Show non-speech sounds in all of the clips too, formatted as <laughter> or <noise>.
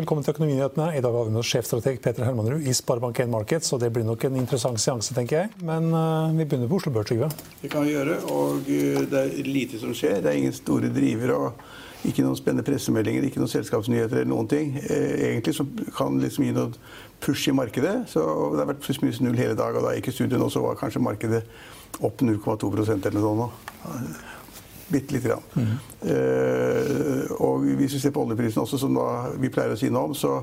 Velkommen til Økonominyhetene. I dag har vi med oss sjefstrateg Peter Hermanrud i Sparebank1 Markets. og Det blir nok en interessant seanse, tenker jeg. Men uh, vi begynner på Oslo Børs, Trygve. Det kan vi gjøre. Og uh, det er lite som skjer. Det er ingen store drivere ikke noen spennende pressemeldinger, ikke noen selskapsnyheter eller noen ting. Uh, egentlig så kan liksom gi noe push i markedet. Så det har vært pluss minus null hele dag. Og da gikk i studien nå, så var kanskje markedet opp 0,2% eller noe sånt. Bitte lite grann. Mm. Eh, og hvis vi ser på oljeprisen også, som vi pleier å si noe om, så,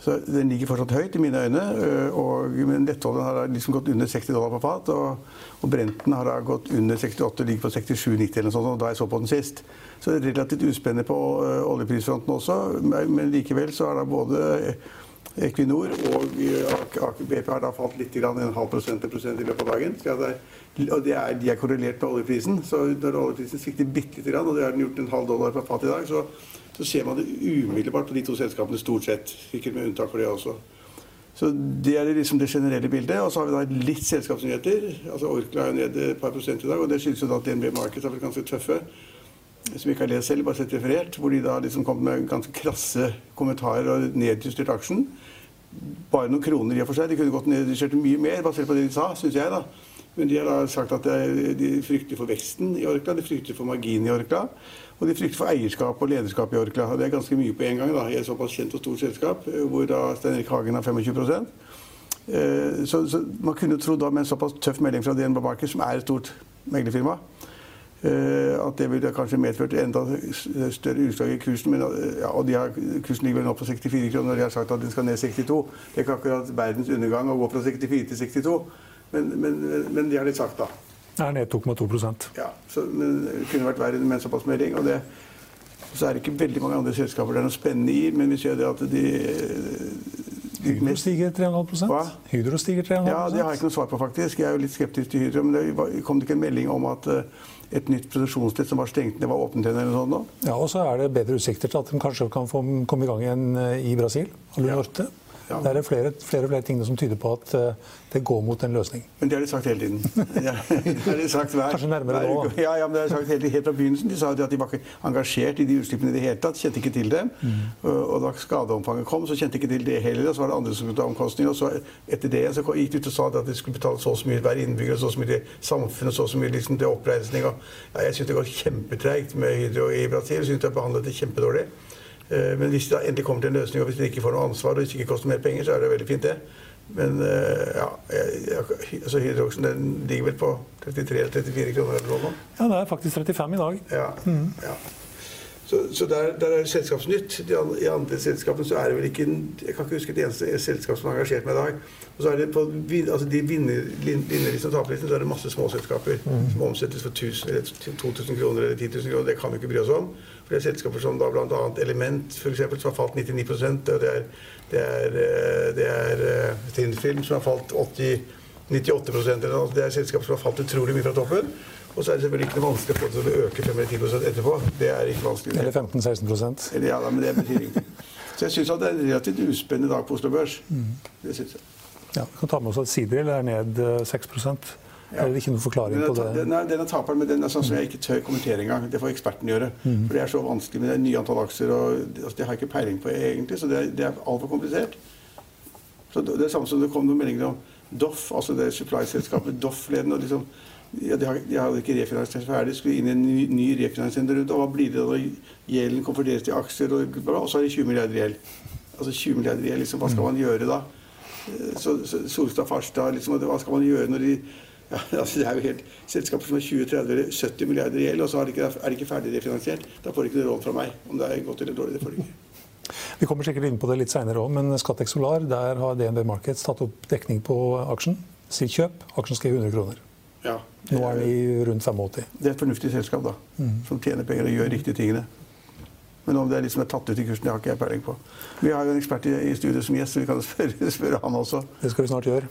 så den ligger fortsatt høyt i mine øyne. Uh, og, men lettoljen har liksom gått under 60 dollar på fat. Og, og Brenten har gått under 68 ligger på 67,90 eller noe sånt, da jeg så på den sist. Så det er relativt uspennende på uh, oljeprisfronten også. Men, likevel så er da både Equinor og Aker BP har da falt litt, en halv prosent, til prosent i løpet av dagen. Så det er og de er korrelert med oljeprisen. Så når oljeprisen svikter bitte lite grann, og det har den gjort en halv dollar per fatet i dag, så, så, ser man det umiddelbart på de to selskapene stort sett. Sikkert med unntak for det også. Så Det er liksom det generelle bildet. Og så har vi da litt selskapsnyheter. altså Orkla er ned et par prosent i dag, og det skyldes jo da at DNB Markets har vært ganske tøffe. Som ikke har lest selv, bare sett referert. Hvor de da liksom kom med ganske krasse kommentarer og nedjustert aksjen. Bare noen kroner i og for seg. De kunne gått nedjustert mye mer, basert på det de sa, syns jeg. da. Men de har da sagt at de frykter for veksten i Orkla, de frykter for marginen i Orkla. Og de frykter for eierskap og lederskap i Orkla. Og det er ganske mye på en gang da, i et såpass kjent og stort selskap, eh, hvor da Stein Erik Hagen har 25 eh, så, så man kunne tro da med en såpass tøff melding fra DNB Markets, som er et stort meglerfirma, eh, at det ville kanskje medført enda større utslag i kursen. Men, ja, og har, kursen ligger vel nå på 64 kroner, og de har sagt at den skal ned 62. Det er ikke akkurat verdens undergang å gå fra 64 til 62. Men, men, men de har litt sagt, da. Det er ned 2,2% Ja, så, men det kunne vært verre med en såpass melding. og det så er det ikke veldig mange andre selskaper det er noe spennende i, men vi ser det at de, de Hydro stiger 3,5% Hva? Hydro stiger 3,5% Ja, Det har jeg ikke noe svar på, faktisk. Jeg er jo litt skeptisk til Hydro. Men det kom det ikke en melding om at eh, et nytt produksjonssted som var stengt ned, var åpent igjen? eller sånt nå? Ja, og så er det bedre utsikter til at de kanskje kan få komme i gang igjen eh, i Brasil. Ja. Ja. Det er flere, flere og flere ting som tyder på at uh, det går mot en løsning. Men det har de sagt hele tiden. <laughs> det har de sagt hver, Kanskje nærmere nå? Ja, ja, men det har de sagt helt, helt fra begynnelsen. De sa at de var ikke engasjert i de utslippene i det hele tatt. Kjente ikke til dem. Mm. Og da skadeomfanget kom, så kjente ikke til det heller. Og så var det andre som skulle ta omkostninger. Og så etter det så gikk de ut og sa at de skulle betale så og så mye hver innbygger, så og så mye til samfunnet, så og så mye liksom, til oppreisning. Og, ja, jeg syns det går kjempetreigt med Hydro i Brasil. Syns de har behandlet det kjempedårlig. Eh, men hvis det endelig kommer til en løsning, og hvis det ikke får noe ansvar, og hvis det ikke koster mer penger, så er det veldig fint, det. Men eh, ja, altså Hydroxen den ligger vel på 33-34 kroner eller noe? Ja, det er faktisk 35 i dag. Ja, mm. ja. Så, så der, der, er Selskapsnytt. De andre, I andre selskapene så er det vel ikke Jeg kan ikke huske et eneste selskap som har engasjert meg i dag. Og så er det på altså de vinnerlistene og taperlistene så er det masse små selskaper mm. som omsettes for 1000 eller 2000 kroner eller 10 000 kroner. Det kan vi ikke bry oss om. For det er selskaper som da bl.a. Element eksempel, som har falt 99% og det er, det er, eh, det er uh, Tinfilm som har falt 80 98 eller noe. Det er selskaper som har falt utrolig mye fra toppen. Og så er det selvfølgelig ikke noe vanskelig å få det til å øke 5-10 etterpå. Det er ikke vanskelig. Eller 15-16 Eller ja, men det betyr ingenting. Så jeg syns det er en relativt uspennende dag på Oslo Børs. Det synes jeg. Ja, Vi kan ta med oss at Sidril er ned eh, 6 ja. er ikke noen forklaring på det. den er, den er taperen, men den er sånn som jeg ikke tør kommentere engang. Det får eksperten gjøre. For det er så vanskelig med det nye antall aksjer. og altså, Det har jeg ikke peiling på egentlig, så det er, det er altfor komplisert. Så det er samme som det kom noen meldinger om Doff, altså det supply-selskapet Doff-ledende. og liksom, ja, de, hadde, de hadde ikke refinansiert ferdig, skulle inn i en ny, ny refinansieringsrunde. Og hva blir det når gjelden konverteres til aksjer, og, og så har de 20 milliarder gjeld? Altså 20 milliarder gjeld, liksom, hva skal man gjøre da? Eh, Så, så Solstad Farstad, liksom, hva skal man gjøre når de <laughs> ja, altså det er jo helt Selskaper som har 20-30 eller 70 milliarder gjeld, og så er de ikke, er de ikke ferdig refinansiert. Da får de ikke noe råd fra meg. Om det er godt eller dårlig, det får de ikke. Vi kommer sikkert inn på det litt seinere òg, men Scatec Solar, der har DNB Markets tatt opp dekning på aksjen. Si kjøp. Aksjen skal gi 100 kroner. Ja, Nå er de rundt 85. Det er et fornuftig selskap da, som tjener penger og gjør riktige tingene. Men om det er liksom er tatt ut i kursen, det har ikke jeg peiling på. Vi har jo en ekspert i, i studio som gjest, så vi kan <laughs> spørre, spørre han også. Det skal vi snart gjøre.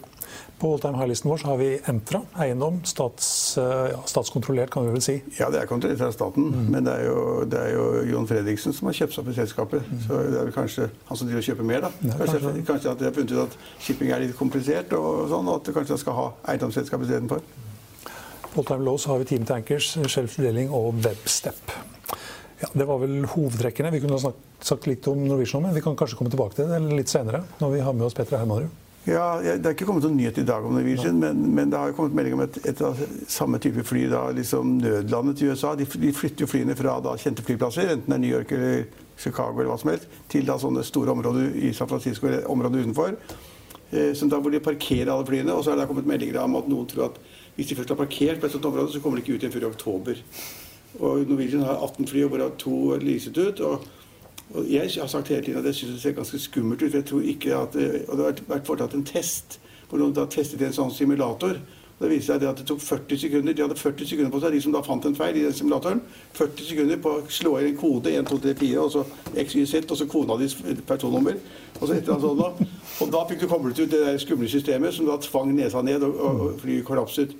På all time high-listen vår så har vi Entra, eiendom. Stats, eh, ja, statskontrollert, kan vi vel si. Ja, det er kontrollert av staten, men det er, jo, det er jo Jon Fredriksen som har kjøpt seg opp i selskapet. Så det er vel kanskje han som driver og kjøper mer, da. Ja, kanskje, kanskje. kanskje at de har funnet ut at shipping er litt komplisert, og sånn, og at de kanskje skal ha eiendomsselskap istedenfor. På all time low så har vi Team Tankers, Shelf Deling og Webstep. Ja, det var vel hovedtrekkene. Vi kunne ha snakket, sagt litt om Norwegian, men vi kan kanskje komme tilbake til det litt senere, når vi har med oss Petra Hermanrud. Ja, Det er ikke kommet noen nyhet i dag om Norwegian, men, men det har jo kommet melding om et, et av samme type fly, da, liksom nødlandet til USA. De, de flytter jo flyene fra da, kjente flyplasser, enten det er New York eller Chicago eller hva som helst, til da sånne store områder i San Francisco eller områder utenfor. Eh, som da hvor de parkerer alle flyene. Og så er det kommet meldinger om at noen tror at hvis de først har parkert på et sånt område, så kommer de ikke ut igjen før i oktober. Og Norwegian har 18 fly, og hvorav to leaset ut. og og jeg har sagt hele tiden at jeg syns det ser ganske skummelt ut. for jeg tror ikke at, eh, og Det har vært- foretatt en test hvor noen da testet en sånn simulator. Det viste seg at det tok 40 sekunder. De hadde 40 sekunder på seg, de som da fant en feil i den simulatoren. 40 sekunder på å slå inn en kode, 1, 2, 3, 4, og så XYZ, og så kona dis personnummer. Og så et eller annet sånt. Og da fikk du koblet ut det der skumle systemet som da tvang nesa ned, og, og flyet kollapset.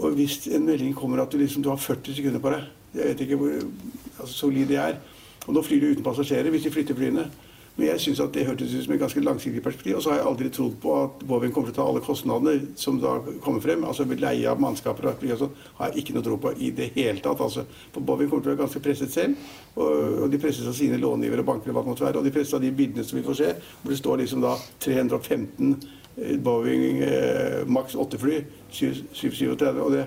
Og hvis en melding kommer at du, liksom, du har 40 sekunder på deg Jeg vet ikke hvor altså, solid det er. Og nå flyr du uten passasjerer hvis de flytter flyene. Men jeg syns det hørtes ut som et ganske langsiktig perspektiv. Og så har jeg aldri trodd på at Boeing kommer til å ta alle kostnadene som da kommer frem. Altså leie av mannskaper og fly sånn. Har jeg ikke noe tro på i det hele tatt. Altså. For Boeing kommer til å være ganske presset selv. Og, og de presses av sine långivere og banker og hva det måtte være. Og de presses av de bildene som vi får se, hvor det står liksom da 315 eh, Boeing eh, Max 8-fly, 737. Og det,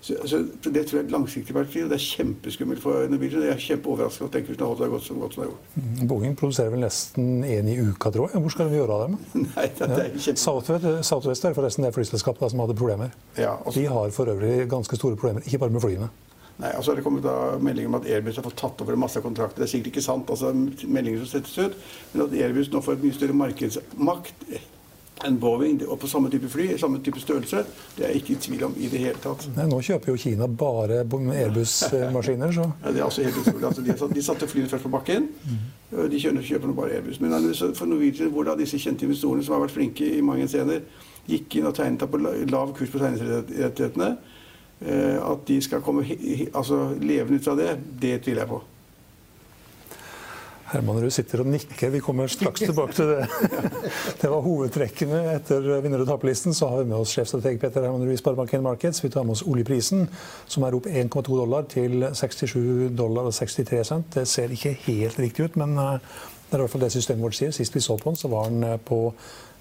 så, så det tror jeg er et langsiktig perspektiv. og Det er kjempeskummelt for Norwegian. Jeg er kjempeoverrasket at den det har godt så godt som det har gjort. Boeing produserer vel nesten én i uka, tror jeg. Hvor skal vi gjøre av dem? <laughs> Nei, det, det er kjempe... Southwest, Southwest er forresten det flyselskapet da som hadde problemer. Ja, også... De har for øvrig ganske store problemer, ikke bare med flyene. Nei, og så har det kommet da meldinger om at Airbus har fått tatt over en masse kontrakter. Det er sikkert ikke sant, altså meldinger som settes ut, men at Airbus nå får et mye større markedsmakt enn Boeing, og på samme type fly, samme type størrelse, det er jeg ikke i tvil om i det hele tatt. Nei, nå kjøper jo Kina bare Airbus-maskiner, så Ja, det er altså helt utrolig. Altså, de, de satte flyene først på bakken. De kjøper, kjøper nå bare Airbus. Men for Norwegian, hvor da disse kjente investorene som har vært flinke i mange scener, gikk inn og tegnet på lav kurs på tegningsrettighetene, eh, at de skal komme altså, levende ut fra det, det tviler jeg på. Hermanrud sitter og nikker. Vi kommer straks tilbake til det. <laughs> Det var hovedtrekkene etter vinner- og taperlisten. Så har vi med oss sjefstrateg Petter Hermanrud i Sparebanken Markets. Vi tar med oss oljeprisen, som er opp 1,2 dollar til 67 dollar og 63 cent. Det ser ikke helt riktig ut, men eh, det er i hvert fall det systemet vårt sier. Sist vi så på den, så var den eh, på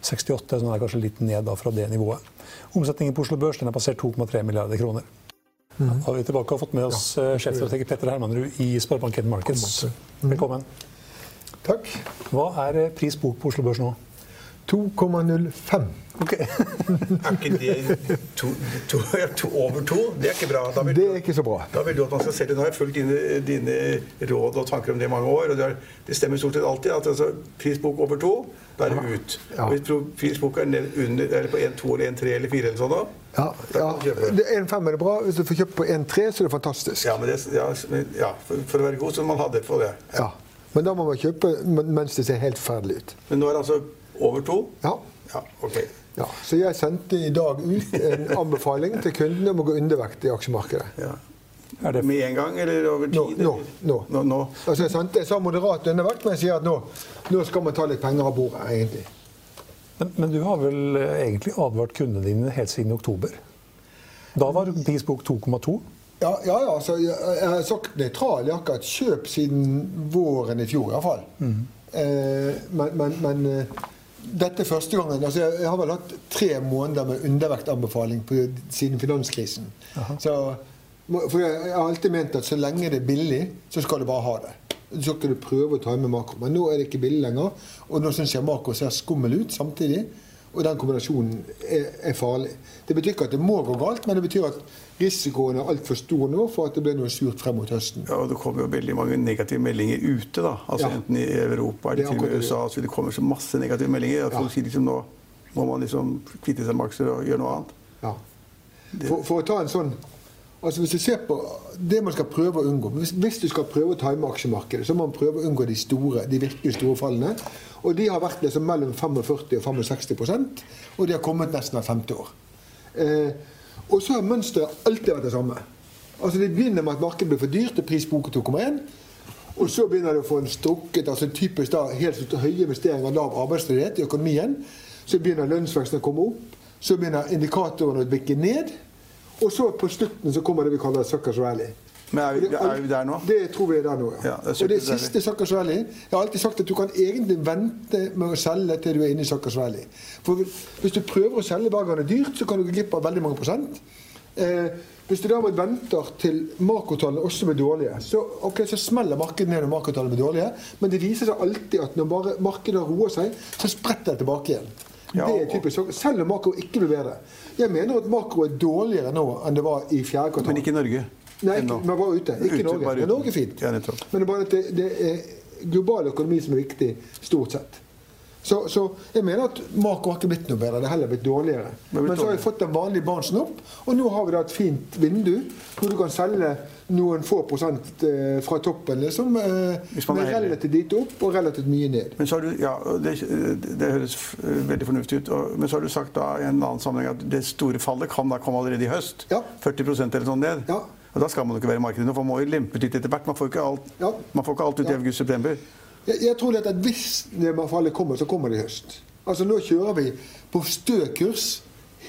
68, så den er kanskje litt ned fra det nivået. Omsetningen på Oslo Børs den er passert 2,3 milliarder kroner. Da har vi tilbake og fått med oss ja, sjefstrateg Petter Hermanrud i Sparebanken Markets. Velkommen. Takk. Hva er eh, pris bok på Oslo Børs nå? 2,05. Ok. <laughs> Er ikke det to, to, to, over to? Det er ikke bra. Vil, Det er ikke så bra. da vil du at man skal selge. Nå har jeg fulgt dine, dine råd og tanker om det i mange år. og Det, er, det stemmer stort sett alltid. at altså, Prisbok over to, da er det ut. Ja. Hvis prisbok er under, eller på 1,2 eller 1,3 eller 4 eller sånn, da, Ja, ja. kan du kjøpe. 1,5 er det bra. Hvis du får kjøpt på 1,3, så er det fantastisk. Ja, men det, ja, ja for, for å være god, så må man ha det for det. Ja. Men da må man kjøpe mens det ser helt ferdig ut. Men nå er det altså over to? Ja. Ja, ok. Ja, så jeg sendte i dag ut en anbefaling til kundene om å gå undervekt i aksjemarkedet. Ja. Er det Med en gang, eller over tid? Nå, nå, nå. nå. Altså jeg, sendte, jeg sa moderat undervekt, men jeg sier at nå, nå skal man ta litt penger av bordet, egentlig. Men, men du har vel eh, egentlig advart kundene dine helt siden oktober? Da var prisbok 2,2. Ja, ja, ja så jeg, jeg har sagt nøytral. Hatt kjøp siden våren i fjor, iallfall. Mm. Eh, men men, men eh, dette er første gangen altså jeg, jeg har vel hatt tre måneder med undervektanbefaling på, siden finanskrisen. Så, for jeg, jeg har alltid ment at så lenge det er billig, så skal du bare ha det. Så skal du prøve å ta med makro. Men nå er det ikke billig lenger. Og nå syns jeg makro ser skummel ut samtidig. Og den kombinasjonen er, er farlig. Det betyr ikke at det må gå galt, men det betyr at risikoen er altfor stor nå for at det blir noe surt frem mot høsten. Ja, og Det kommer jo veldig mange negative meldinger ute. da, altså Ja. Enten i Europa er eller til og med. USA. så Det kommer så masse negative meldinger at Ja. folk sier liksom nå må man liksom kvitte seg med aksjer og gjøre noe annet. Ja. For, for å ta en sånn Altså hvis du ser på Det man skal prøve å unngå Hvis, hvis du skal prøve å time aksjemarkedet, så må man prøve å unngå de store, de virkelig store fallene. Og de har vært liksom mellom 45 og 65% og de har kommet nesten hvert femte år. Eh, og så har mønsteret alltid vært det samme. Altså Det begynner med at markedet blir for dyrt, og pris på 2,1. Og så begynner det å få en strukket, altså typisk da helt høye investeringer lav arbeidsledighet i økonomien. Så begynner lønnsveksten å komme opp. Så begynner indikatorene å bikke ned. Og så på slutten så kommer det vi kaller suckers rally. Men er vi, er vi der nå? Det tror vi er der nå, ja. Ja, det og det siste suckers rally Jeg har alltid sagt at du kan egentlig vente med å selge til du er inne i suckers rally. For hvis du prøver å selge hver gang det er dyrt, så kan du gå glipp av veldig mange prosent. Eh, hvis du derimot venter til makrotallene også blir dårlige, så, ok, så smeller markedet ned når makrotallene blir dårlige. Men det viser seg alltid at når bare markedet roer seg, så spretter det tilbake igjen. Ja, det er typisk, så- Selv om makro ikke blir bedre. Jeg mener at makro er dårligere nå enn det var i fjerde kvartal. Men ikke i Norge. Nei, ikke, men bare ute. Ikke Ute, Norge. Men. Norge er fint. Ja. Men det er bare at det, det er global økonomi som er viktig, stort sett. Så, så jeg mener at makro har ikke blitt noe bedre, det er heller blitt dårligere. Er Men så har vi fått den vanlige barnsen opp, og nå har vi da et fint vindu hvor du kan selge noen få prosent eh, fra toppen, liksom, eh, med relativt lite opp og relativt mye ned. Men så har du, ja, det, det høres veldig fornuftig ut. Og, men så har du sagt da i en annen sammenheng at det store fallet kan da komme allerede i høst. Ja. 40% eller sånn ned. Ja. Og da skal man jo ikke være i markedet nå, for man må jo lempe litt etter hvert. Man får ikke alt, Ja. man får ikke alt ut i august-september. Jeg, jeg tror at hvis nedbørfallet kommer, så kommer det i høst. Altså Nå kjører vi på stø kurs,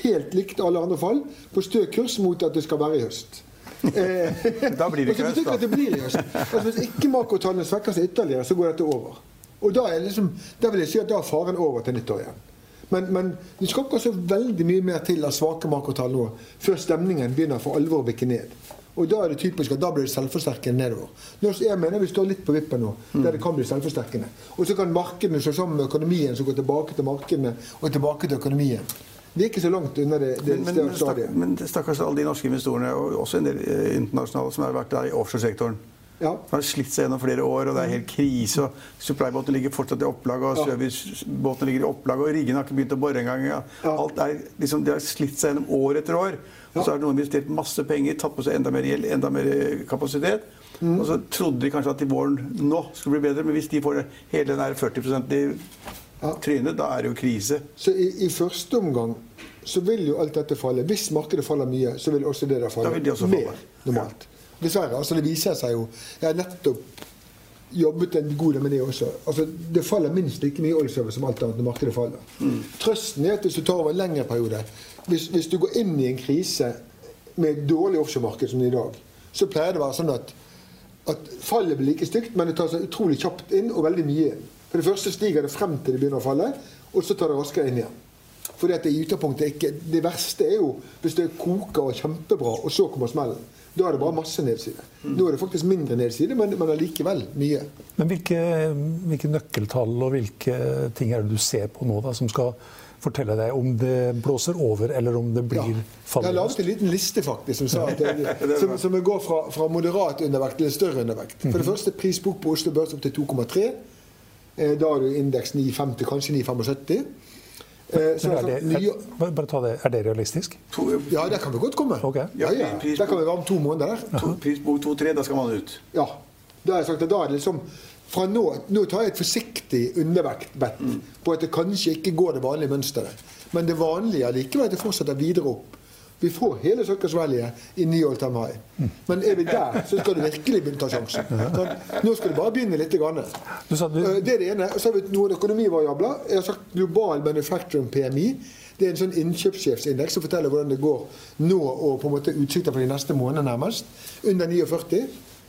helt likt alle andre fall, på stø kurs mot at det skal være i høst. <laughs> Eh, Da blir det <laughs> ikke og så betyr høst, da. at det blir i høst. Altså Hvis ikke makrotallene svekker seg ytterligere, så går dette over. Og da, liksom, da vil jeg si at da er faren over til nyttår igjen. Men, men det skal ikke så veldig mye mer til av svake makrotall nå, før stemningen begynner for alvor å bikke ned. Og da er det typisk at da blir det selvforsterkende nedover. Nå, jeg mener vi står litt på vippen nå, der det kan bli selvforsterkende. Og så kan markedene slå sammen med økonomien, som går tilbake til markedene og tilbake til økonomien. Vi er ikke så langt unna det, det Men, men, stadiet. men stakkars alle de norske investorene, og også en del eh, internasjonale, som har vært der i offshoresektoren. Ja. De har slitt seg gjennom flere år, og det er helt krise. og Supplybåtene ligger fortsatt i opplag, og Ja. servicebåtene ligger i opplag, og riggene har ikke begynt å bore engang. Ja. Ja. Alt er, liksom, de har slitt seg gjennom år etter år. Og så har noen investert masse penger, tatt på seg enda mer gjeld, enda mer eh, kapasitet. Mm. Og så trodde de kanskje at i våren nå skulle bli bedre, men hvis de får hele den der 40 i Ja. trynet, da er det jo krise. Så i, i første omgang så vil jo alt dette falle. Hvis markedet faller mye, så vil også det der falle Da vil de også mer normalt. normalt. Dessverre. altså Det viser seg jo Jeg har nettopp jobbet en god del med det også. altså Det faller minst like mye oljeservice som alt annet når markedet faller. Mm. Trøsten er at hvis du tar over en lengre periode hvis, hvis du går inn i en krise med et dårlig offshoremarked som i dag, så pleier det å være sånn at at fallet blir like stygt, men det tar seg utrolig kjapt inn og veldig mye inn. For det første stiger det frem til det begynner å falle, og så tar det raskere inn igjen. Fordi at det i utgangspunktet ikke Det verste er jo hvis det koker og kjempebra, og så kommer smellen. Da er det bare masse nedside. Nå er det faktisk mindre nedside, men, men allikevel mye. Men hvilke, hvilke nøkkeltall og hvilke ting er det du ser på nå da, som skal fortelle deg om det blåser over, eller om det Ja. fallende? Jeg laget en liten liste faktisk som, sa at <laughs> det, som, som går fra, fra moderat undervekt til større undervekt. For det første prisbok på Oslo Børs opp til 2,3. Eh, Da har du indeks 9,50, kanskje 9,75. Eh, Så Men er, det, er, bare- bare ta det, er det realistisk? To, ja, det kan vi godt komme. Okay. Ja, ja. Der kan vi være om to måneder. prisbok 2-3, da skal man ut. Ja. Da jeg sagt da er det liksom fra nå, nå tar jeg et forsiktig undervekt bet på at det kanskje ikke går det vanlige mønsteret. Men det vanlige er likevel at det fortsetter videre opp. Vi får hele Suckers i ny all time high. Men er vi der, så skal du virkelig begynne å ta sjansen. Sånn, nå skal du bare begynne litt. Grann. Du sa du- Eh, Det er det ene. Så har vi noen økonomivariabler. Jeg har sagt global manufacturing PMI. Det er en sånn innkjøpssjefsindeks som forteller hvordan det går nå og på en måte utsikter for de neste månedene nærmest. Under 49.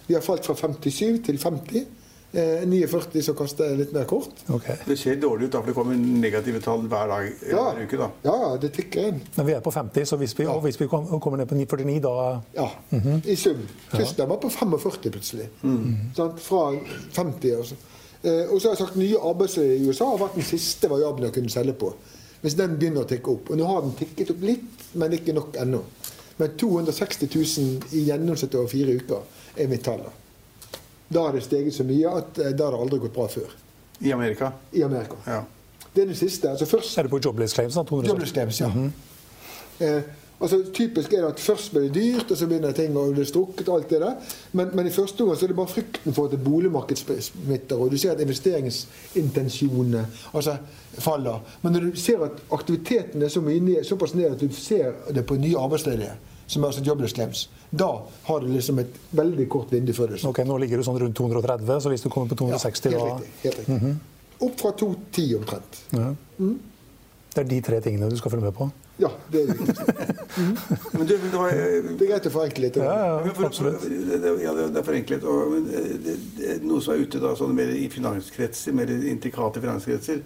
Vi har falt fra 57 til 50. Eh, 49 så kaster jeg litt mer kort. Okay. Det ser dårlig ut, da, for det kommer negative tall hver dag Ja, hver uke. da. ja, ja, det tikker inn. Men vi er på 50, så hvis vi, og hvis vi kommer ned på 49, da Ja, i sum. Tyskland var på 45 plutselig. Sant? Fra 50. Altså. Eh, og så har jeg sagt nye arbeidsledige i USA har vært den siste variabelen jeg kunne selge på. Hvis den begynner å tikke opp. Og nå har den tikket opp litt, men ikke nok ennå. Men 260 000 i gjennomsnitt over fire uker er mitt tall. da. Da har det steget så mye at eh, da har det aldri gått bra før. I Amerika. I Amerika. Ja. Det er det siste. altså først er det på jobless claims. da, Jobless claims, ja. eh, altså, typisk er det at først blir det dyrt, og så begynner ting å bli strukket. alt det der. Men, men i første omgang er det bare frykten for at det boligmarkedssmitter. og du ser at investeringsintensjonene altså, faller. Men når du ser at aktiviteten er så mye ned, såpass ned at du ser det på nye arbeidsledige, som er altså jobless claims, da har du liksom et veldig kort vindu for det. Ok, Nå ligger du sånn rundt 230, så hvis du kommer på 260, ja, helt riktig. Helt riktig. Opp fra 210 omtrent. ja. Det er de tre tingene du skal følge med på. Ja, det er viktig. <laughs> Men du, det var Det er greit å forenkle litt. Ja, ja, for- absolutt. det- Ja, det er forenklet. Og, eh, det, det noe som er ute da, sånn mer i finanskretser, mer intrikate finanskretser,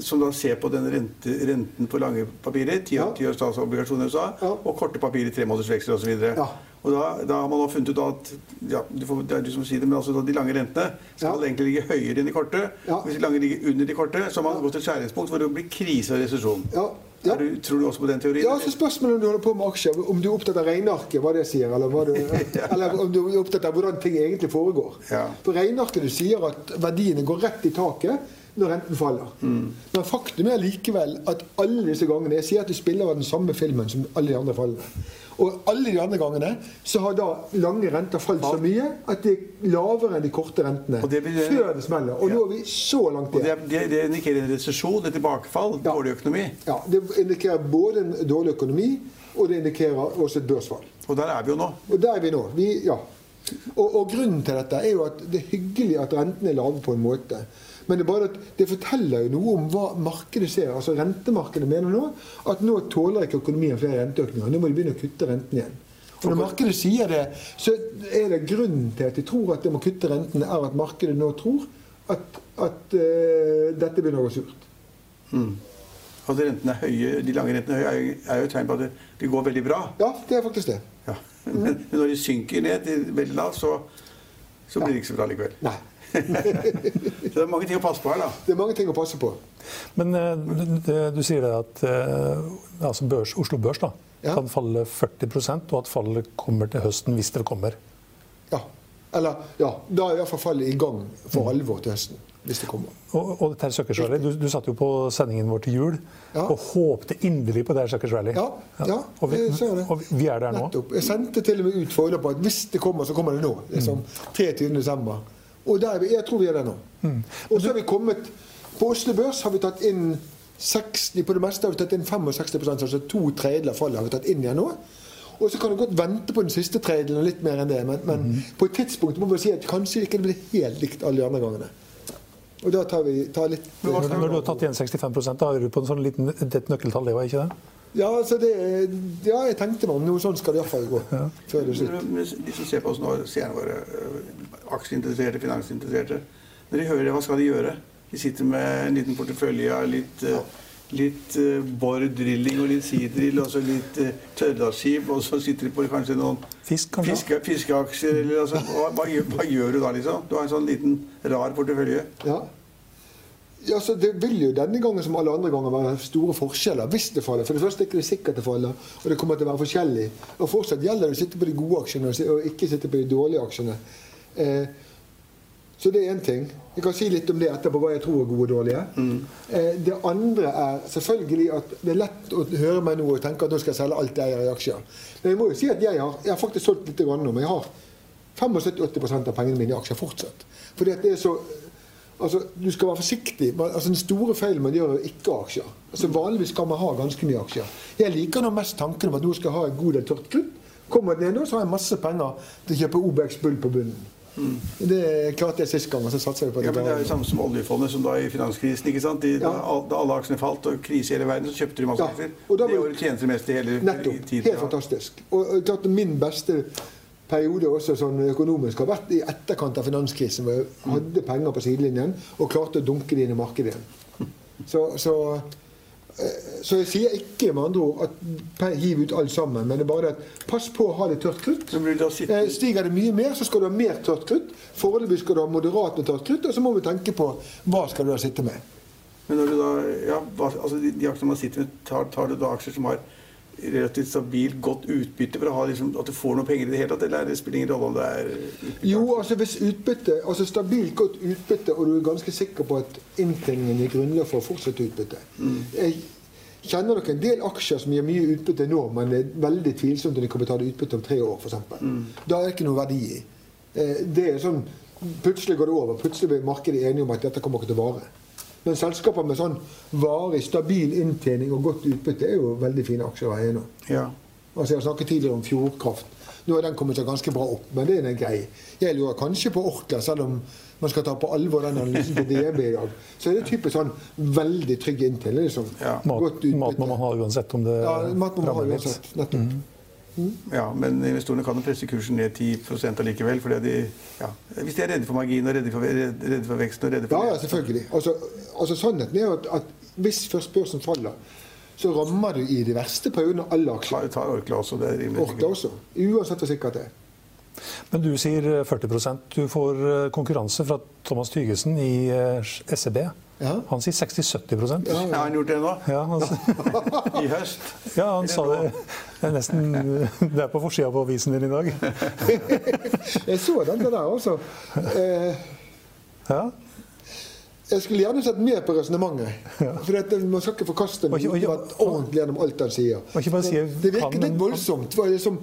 som da ser på den rente, renten på lange papirer, ti Ja. års statsobligasjoner i USA, Ja. og korte papirer, tre måneders veksler osv. Ja. Og da, da har man nå funnet ut at ja, du får, det er du som sier det, men altså de lange rentene skal Ja. egentlig ligge høyere enn de korte. Ja. Hvis de lange ligger under de korte, så har man gått til et skjæringspunkt hvor det blir krise og resesjon. Ja, ja. Du, tror du også på den teorien? Ja, så Spørsmålet om du holder på med aksjer, om du er opptatt av regnearket, hva det sier, eller, hva du, <laughs> eller om du er opptatt av hvordan ting egentlig foregår. Ja. På regnearket du sier at verdiene går rett i taket når renten faller. Men faktum er likevel at alle disse gangene Jeg sier at du spiller av den samme filmen som alle de andre fallene. Og alle de andre gangene så har da lange renter falt så mye at de er lavere enn de korte rentene det blir- før det smeller. Og nå er vi så langt igjen. det, det indikerer en resesjon, et tilbakefall, Ja. dårlig økonomi. Ja, Det indikerer både en dårlig økonomi, og det indikerer også et børsfall. Og der er vi jo nå. Og der er vi nå. Vi, ja. og, og grunnen til dette er jo at det er hyggelig at rentene er lave på en måte. Men det, det forteller jo noe om hva markedet ser. Altså Rentemarkedet mener nå at nå tåler ikke økonomien flere renteøkninger. Nå må de begynne å kutte renten igjen. Og Når markedet sier det, så er det grunnen til at de tror at de må kutte rentene, er at markedet nå tror at, at uh, dette begynner å gå surt. At rentene er høye, De lange rentene er høye, er jo- et tegn på at det, går veldig bra. Ja, det er faktisk det. Ja. Men, <laughs> men når de synker ned til veldig lavt, så, så blir det ikke så bra likevel. Nei. <laughs> Så det er mange ting å passe på her, da. Det er mange ting å passe på. Men eh, du, du sier det at eh, altså børs, Oslo Børs da, Ja. kan falle 40% og at fallet kommer til høsten hvis det kommer. Ja. Eller ja, da er iallfall fallet i gang for alvor til høsten. Hvis det kommer. Og, og dette her Rally, du, du satt jo på sendingen vår til jul Ja. og håpte inderlig på det Søkers Rally. Ja, ja, og, vi, jeg ser det. og vi er der nå. Nettopp. Jeg sendte til og med ut på at hvis det kommer, så kommer det nå. Liksom 23. Og der er vi, jeg tror vi er der nå. Og så har vi kommet På Oslo Børs har vi tatt inn 60, på det meste har vi tatt inn 65 altså to tredjedeler fallet har vi tatt inn igjen nå. Og så kan du godt vente på den siste tredjedelen og litt mer enn det, men, men på et tidspunkt må vi si at kanskje ikke det blir helt likt alle de andre gangene. Og da tar vi tar litt Når, når du har tatt igjen 65 da er du på en sånn liten, et nøkkeltall, det var ikke det? Ja, det, ja, jeg tenkte meg om. Noe sånt skal det iallfall gå. Før det slutt. De som ser på oss nå, seerne våre, øh, aksjeinteresserte, finansinteresserte, når de hører det, hva skal de gjøre? De sitter med en liten portefølje av litt, ja. litt uh, Bård drilling og litt sidrill og så litt uh, Tørrdalsskip, og så sitter de på kanskje noen Fisk, kanskje? fiske, fiskeaksjer, eller altså hva, hva, gjør, hva gjør du da, liksom? Du har en sånn liten rar portefølje. Ja. Ja, så Det vil jo denne gangen som alle andre ganger være store forskjeller hvis det faller. For det første er det ikke sikkert det faller, og det kommer til å være forskjellig. Og fortsatt gjelder det å sitte på de gode aksjene og ikke sitte på de dårlige aksjene. Eh, så det er én ting. Jeg kan si litt om det etterpå, hva jeg tror er gode og dårlige. Eh, det andre er selvfølgelig at det er lett å høre meg nå og tenke at nå skal jeg selge alt jeg eier i aksjer. Men jeg må jo si at jeg har, jeg har faktisk solgt litt grann nå, men jeg har 75-80 av pengene mine i aksjer fortsatt. Fordi at det er så Altså, Du skal være forsiktig. Altså, Den store feilen man gjør, er ikke aksjer. Altså, Vanligvis skal man ha ganske mye aksjer. Jeg liker nå mest tanken om at nå skal jeg ha en god del tørt klubb. Kommer det ned, så har jeg masse penger til å kjøpe OBX Bull på bunnen. Mm. Det klarte jeg sist gang, og så satser jeg på det. Ja, men Det er jo samme som oljefondet som da i finanskrisen. ikke sant? De, ja. Da alle aksjene falt og krise i hele verden, så kjøpte de masse ja. aksjer. Det året tjente mest i hele nettopp, tiden. Helt fantastisk. Og, og min beste periode også sånn økonomisk har vært i etterkant av finanskrisen, hvor jeg hadde penger på sidelinjen og klarte å dunke det inn i markedet igjen. Så, så, eh, så, jeg sier ikke med andre ord at hiv ut alt sammen, men det er bare at pass på å ha det tørt krutt. Eh, stiger det mye mer, så skal du ha mer tørt krutt. Foreløpig skal du ha moderat med tørt krutt, og så må vi tenke på hva skal du da sitte med. Men når du da, ja, altså de, de aksjene man sitter med, tar, tar du da aksjer som har relativt stabilt, godt utbytte for å ha liksom, at du får noe penger i det hele tatt? Eller det spiller ingen rolle om det er utbytte? Jo, altså hvis utbytte, altså stabilt godt utbytte, og du er ganske sikker på at inntjeningen gir grunnlag for å fortsette utbytte mm. Jeg kjenner nok en del aksjer som gir mye utbytte nå, men det er veldig tvilsomt om de kan betale utbytte om tre år, f.eks. Mm. Da er det ikke noe verdi i. Eh, det er sånn, Plutselig går det over. Plutselig blir markedet enige om at dette kommer ikke til å vare. Men selskaper med sånn varig, stabil inntjening og godt utbytte er jo veldig fine aksjer å eie nå. Ja. Altså Jeg har snakket tidligere om Fjordkraft. Nå har den kommet seg ganske bra opp, men det er en grei. Jeg lurer kanskje på Orkla, selv om man skal ta på alvor den analysen til DB i dag. Så er det typisk sånn veldig trygg inntjening. Liksom. Ja. Mat, mat, må man ha uansett om det ja, mat må man ha uansett, nettopp. Mm. Ja, men investorene kan jo presse kursen ned 10% allikevel. Fordi de, ja, hvis de er redde for marginen, og redde for, redde for veksten og redde for Ja, ja selvfølgelig. Altså, altså Sannheten er at, at hvis først børsen faller, så rammer du i de verste periodene alle aksjer. Ta, ta Orkla også. Det er rimelig Orkla også. Uansett hvor sikkert det er. Men du sier 40% Du får eh, konkurranse fra Thomas Tygesen i eh, SEB. Ja. Han sier 60-70 ja, Har han gjort det nå? Ja, altså. <laughs> I høst? Ja, han sa det. Det er nesten <laughs> Det er på forsida på avisen din i dag. <laughs> jeg så den der også. Eh, ja. Jeg skulle gjerne sett mer på resonnementet. Ja. For Man skal ikke forkaste den ordentlig gjennom alt han sier. Det virker litt voldsomt. Liksom,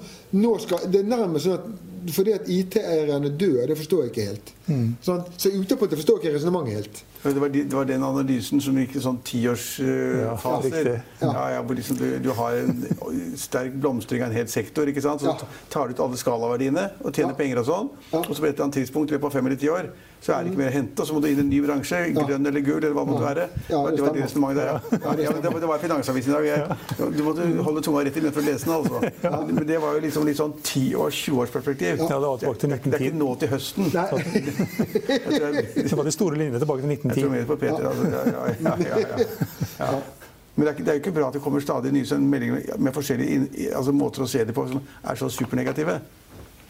skal, det er nærmest sånn at fordi at IT-eierne dør, det forstår jeg ikke helt. Mm. Sånn, så utgangspunktet forstår jeg ikke resonnementet helt. Det var, det var, den analysen som gikk i sånn tiårsfaser. Uh, ja, ja, ja, liksom du, du, har en sterk blomstring av en hel sektor. ikke sant? Så tar du ut alle skalaverdiene og tjener penger og sånn. Og så på et eller annet tidspunkt i løpet av fem eller ti år så er det ikke mer å hente. Og så må du inn i en ny bransje. Grønn eller gul, eller hva det måtte være. Ja, det, det var det resonnementet der, ja. ja det, det, var Finansavisen i dag. Jeg, du måtte holde tunga rett i munnen for å lese den. altså. Men det var jo liksom litt sånn 10-års-20-årsperspektiv. Ja, det var tilbake til 1910. Det er ikke nå til høsten. <laughs> <laughs> det var de store linjene tilbake til 1910. Jeg tror mer på Peter. Altså. Ja, ja, ja, <laughs> Men det er, det er, jo ikke bra at det kommer stadig nye meldinger med forskjellige altså, måter å se det på som er så supernegative.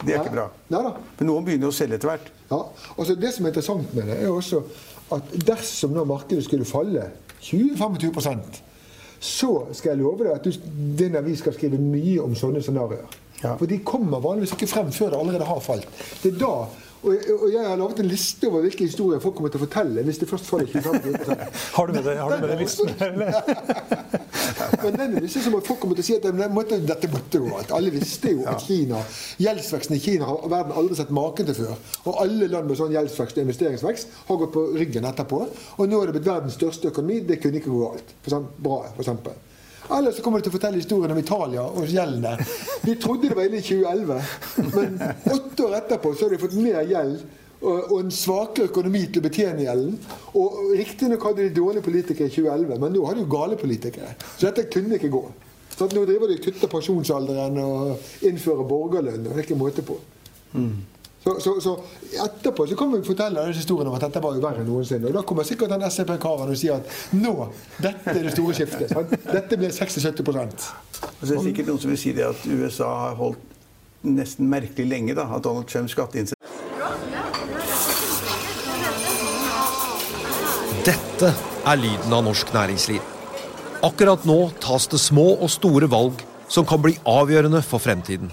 Det er ikke bra. Neida. Men noen begynner å selge etter hvert. Ja, altså Det som er interessant med det, er også at dersom nå markedet skulle falle 20-25% så skal jeg love deg at du, din avis skal skrive mye om sånne scenarioer. Ja. For de kommer vanligvis ikke frem før det allerede har falt. Det er da og, og, jeg har laget en liste over hvilke historier folk kommer til å fortelle hvis de først faller 25 <laughs> Har du med deg, har du med deg listen? <laughs> Men den er liksom som at folk kommer til å si at det måtte, dette måtte gå. At alle visste jo at Kina, gjeldsveksten i Kina har verden aldri sett maken til før. Og alle land med sånn gjeldsvekst og investeringsvekst har gått på ryggen etterpå. Og nå er det blitt verdens største økonomi. Det kunne ikke gå galt. For bra, for eksempel. Eller så kommer de til å fortelle historien om Italia og gjeldene. De trodde det var inne i 2011, men åtte år etterpå så har de fått mer gjeld og, en svakere økonomi til å betjene gjelden. Og Riktignok hadde de dårlige politikere i 2011, men nå har de jo gale politikere. Så dette kunne ikke gå. Så nå driver de og kutter pensjonsalderen og innfører borgerlønn. og det er ikke måte på. Mm. Så, så, så, etterpå så kan vi fortelle disse historiene om at dette var jo verre enn noensinne. Og da kommer sikkert den SCP-karen og sier at nå, dette er det store skiftet. Sant? Dette blir 60-70 Og så er det sikkert noen som vil si det at USA har holdt nesten merkelig lenge da, at Donald Trumps skatteinnsats Dette er lyden av norsk næringsliv. Akkurat nå tas det små og store valg som kan bli avgjørende for fremtiden.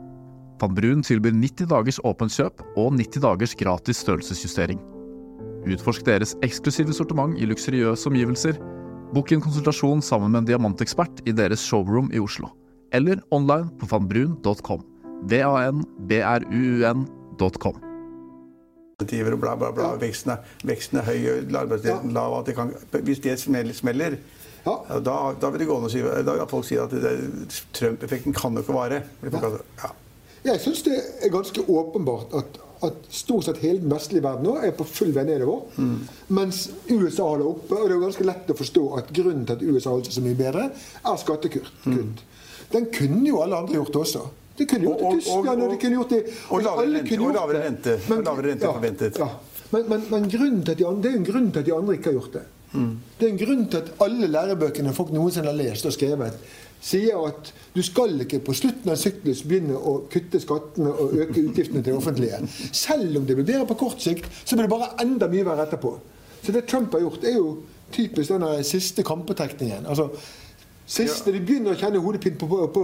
Van Brun tilbyr 90 dagers åpent kjøp og 90 dagers gratis størrelsesjustering. Utforsk deres eksklusive sortiment i luksuriøse omgivelser. Bok en konsultasjon sammen med en diamantekspert i deres showroom i Oslo. Eller online på vanbrun.com. V-a-n-b-r-u-u-n.com og bla, bla, bla. Veksten er, veksten er høy, arbeidsledigheten lav. At det kan, hvis det smeller, ja. da, da, vil det gå an å si da vil folk si at Trump-effekten kan jo ikke vare. Ja. Jeg syns det er ganske åpenbart at, at, stort sett hele den vestlige verden nå er på full vei nedover. Mm. Mens USA holder oppe. Og det er ganske lett å forstå at grunnen til at USA holder seg så mye bedre, er skattekutt. Mm. Den kunne jo alle andre gjort også. De kunne gjort det i Tyskland, og, de kunne gjort det Og lavere rente, rente ja, forventet. Ja. Men, men, men grunnen til at de andre, det er en grunn til at de andre ikke har gjort det. Mm. Det er en grunn til at alle lærebøkene folk noensinne har lest og skrevet, sier at du skal ikke på slutten av syklus begynne å kutte skattene og øke utgiftene til det offentlige. Selv om det blir bedre på kort sikt, så blir det bare enda mye verre etterpå. Så det Trump har gjort, er jo typisk den siste kampetrekningen. Altså, Siste, ja. De begynner å kjenne hodepine på, på, på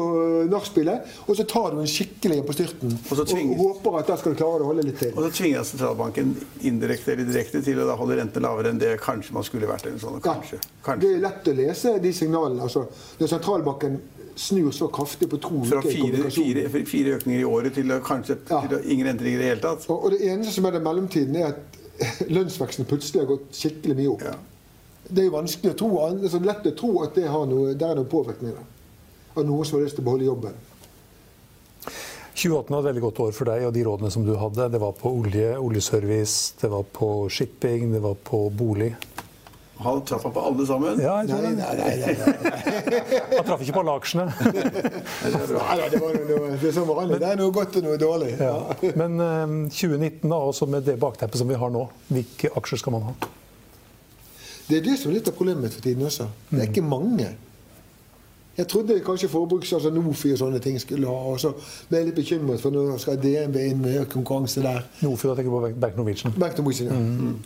nachspielet, og så tar du en skikkelig på styrten. Og, tvinges, og håper at der skal du klare å holde litt til. Og så tvinger sentralbanken indirekte eller direkte til å holde renten lavere enn det kanskje man skulle vært. Eller sånn, kanskje, ja. kanskje. Det er lett å lese de signalene. altså Når sentralbanken snur så kraftig på to Fra fire, fire, fire, økninger i året til kanskje ja. til ingen endringer i det hele tatt. Og, og det eneste som er den mellomtiden, er at <laughs> lønnsveksten plutselig har gått skikkelig mye opp. Ja det er jo vanskelig å tro, det er lett å tro at det har noe, det er noen påvirkning av noen som har lyst til å beholde jobben. 2018 var et veldig godt år for deg, og de rådene som du hadde, det var på olje, oljeservice, det var på shipping, det var på bolig. Han traff han på alle sammen? Ja, jeg tror nei, nei, nei, nei, <laughs> Han traff ikke på alle aksjene. <laughs> nei, det, var noe, det, som vanlig. det er noe godt og noe dårlig. Ja. Men um, 2019, da, også med det bakteppet som vi har nå, hvilke aksjer skal man ha? Det er det som er litt av problemet for tiden også. Det er ikke mange. Jeg trodde kanskje forbruks, altså Nofi og sånne ting skulle ha. Og så ble jeg litt bekymret, for nå skal DNB inn med konkurranse der. Nofi, da tenker på Bank Norwegian. Bank Norwegian, ja. Mm.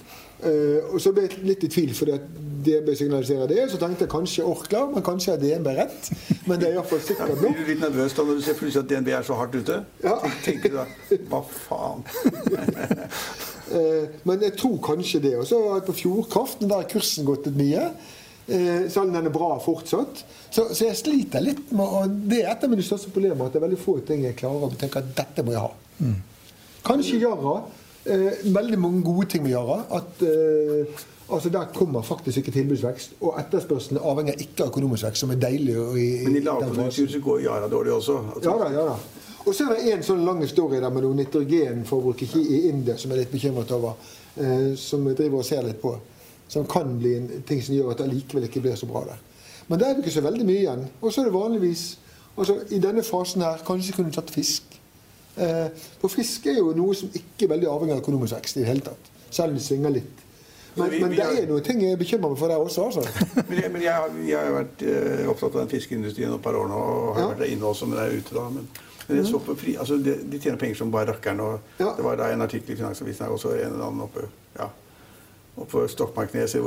Uh, og så ble jeg litt i tvil, fordi at DNB signaliserer det. Så tenkte jeg kanskje Orkla, men kanskje er DNB rett. Men det er iallfall sikkert nå. Blir du litt nervøs da når du ser plutselig at DNB er så hardt ute? Ja. Tenker du da Hva faen? <laughs> Eh, men jeg tror kanskje det. Og så på Fjordkraften, der har kursen gått litt mye. Eh, selv om den er bra fortsatt. Så, så, jeg sliter litt med og Det er et av mine største problemer. At det er veldig få ting jeg klarer å tenke at dette må jeg ha. Mm. Kanskje Yara. Eh, veldig mange gode ting med Yara. At eh, altså Der kommer faktisk ikke tilbudsvekst. Og etterspørselen avhenger ikke av økonomisk vekst, som er deilig. I, Men i lavkonjunktur så går Yara dårlig også? Altså. Ja da, ja da. Og så er det en sånn lang historie der med noe nitrogenforbruk i India som jeg er litt bekymret over. Eh, som vi driver og ser litt på. Som kan bli en ting som gjør at det likevel ikke blir så bra der. Men der er det ikke så veldig mye igjen. Og så er det vanligvis altså I denne fasen her kanskje kunne du tatt fisk. Eh, for fisk er jo noe som ikke er veldig avhengig av økonomisk vekst i det hele tatt. Selv om det svinger litt. Men, men, men det er noen ting jeg bekymrer meg for der også. Altså. <laughs> men, jeg, men jeg, jeg, har vært uh, opptatt av den fiskeindustrien et par år nå, og har ja. vært der inne også, men jeg er ute da. Men men jeg så på fri, altså de, de tjener penger som bare rakkeren. og ja. Det var da en artikkel i Finansavisen her også, en eller annen oppe ja, oppe Stokmarkneset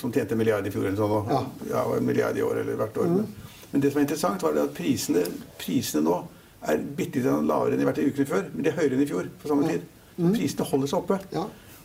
som tjente en milliard i fjor eller sånn. Og, ja. ja, en milliard i år eller hvert år. Mm. Men, det som er interessant, var at prisene, prisene nå er bitte litt lavere enn de har vært i ukene før. Men de er høyere enn i fjor på samme tid. Mm. Prisene holder seg oppe.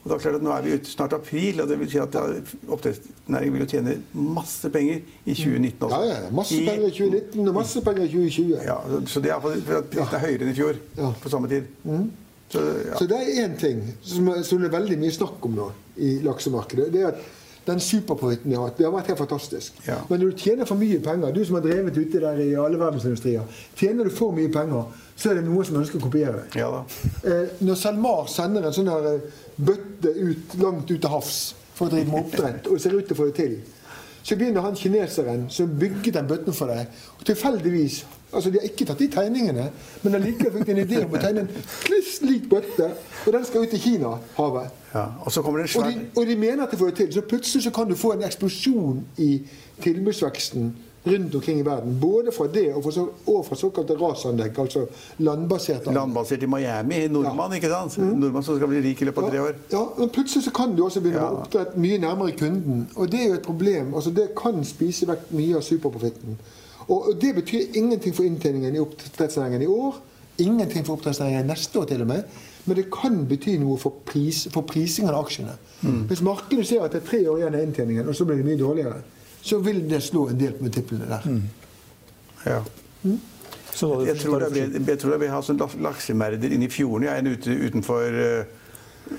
Og da er klart at Nå er vi ute snart april, og det vil si at oppdrettsnæringen vil jo tjene masse penger i 2019 også. Ja, ja. Masse penger i 2019 og masse penger i 2020. Ja, Så det er for at prisen er høyere enn i fjor ja. på samme tid. Mm. Så, ja. så, det er én ting som, som, det er veldig mye snakk om nå i laksemarkedet. Det er at den superprofitten vi har hatt. Det har vært helt fantastisk. Ja. Men når du tjener for mye penger, du som har drevet ute der i alle verdensindustrier, tjener du for mye penger, så er det noen som ønsker å kopiere deg. Ja. Eh, når SalMar sender en sånn eh, bøtte ut, langt ut til havs for å drive med oppdrett, og ser ut til å få det til, så begynner han kineseren som bygget den bøtten for deg, og tilfeldigvis Altså, De har ikke tatt de tegningene, men allikevel fikk de en idé om å tegne en kliss lik bøtte, og den skal ut i Kina-havet. Ja. Og så kommer det en Og de, og de mener at de får det til. Så plutselig så kan du få en eksplosjon i tilbudsveksten rundt omkring i verden. Både fra det og fra, så, og fra såkalte rasanlegg, altså landbaserte anlegg. landbasert i Miami, Nordmann, Nordmann, ikke sant? Nordmann som skal bli rik i løpet av tre år. Ja, men plutselig så kan du også begynne Ja. med oppdrett mye nærmere kunden. Og det er jo et problem. altså Det kan spise vekk mye av superprofitten. Og, og det betyr ingenting for inntjeningen i oppdrettsnæringen i år. Ingenting for oppdrettsnæringen neste år til og med. Men det kan bety noe for, pris, for prisingen av aksjene. Hvis markedet ser at det er tre år igjen av inntjeningen, og så blir det mye dårligere, så vil det slå en del på multiplene der. Ja. Så da- Jeg tror det jeg, jeg tror det vil ha sånn laksemerder inne i fjorden. Jeg er en ute utenfor eh,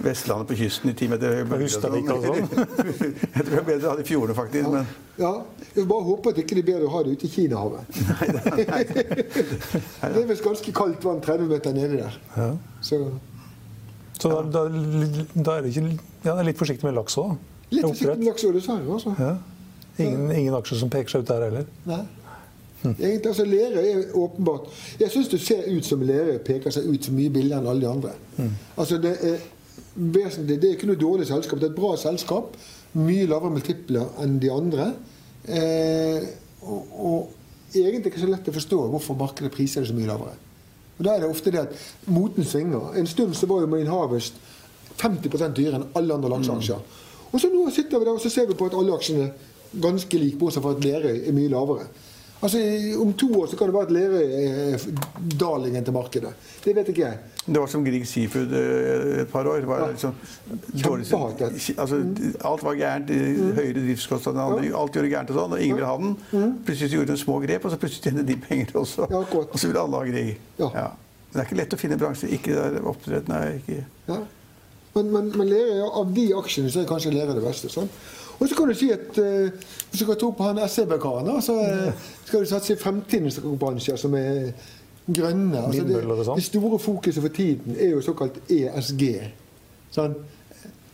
Vestlandet på kysten i ti meter høy bølge sånn. <laughs> Jeg tror det er bedre å ha det i fjordene, faktisk. Men Ja, Jeg bare håper at det ikke er bedre å ha det ute i Kinahavet. <laughs> <laughs> det er visst ganske kaldt vann 30 meter nede der. Ja. Så Så da, da, da er det ikke ja, litt forsiktig med laks òg. litt forsiktig med laks og dessverre. Altså. Ja. Ingen, ingen aksjer som peker seg ut der heller. Nei. Egentlig, altså Lerøy er åpenbart Jeg syns det ser ut som Lerøy peker seg ut så mye billigere enn alle de andre. Altså Det er vesentlig, det er ikke noe dårlig selskap. Det er et bra selskap. Mye lavere multipler enn de andre. Eh, og, og egentlig ikke så lett å forstå hvorfor markedet priser det så mye lavere. Og Da er det ofte det at moten svinger. En stund så var jo Marine Harvest 50% dyrere enn alle andre lakseaksjer. Og så nå sitter vi der og så ser vi på at alle aksjene ganske lik, bortsett fra at Lerøy er mye lavere. Altså, Om to år så kan det være at Lerøy er darlingen til markedet. Det vet ikke jeg. det var som Grieg Seafood eh, et par år. Var Ja. liksom altså, alt var gærent. Høyere driftskostnader Ja. Alt gjorde gærent og sånn, og ingen ville ha den. Plutselig så gjorde de små grep, og så plutselig tjente de penger også. Ja, og så ville alle ha Grieg. Ja. Det er ikke lett å finne bransjer. Ikke der oppdrett, nei. Ikke. Ja. Men, men, men Lerøy, av de aksjene så er kanskje Lerøy det beste. Sånn. Og så kan du si at uh, hvis du skal tro på han SEB-karen, så uh, skal du satse i fremtidens bransjer som er grønne. Altså, det, det store fokuset for tiden er jo såkalt ESG. Sånn,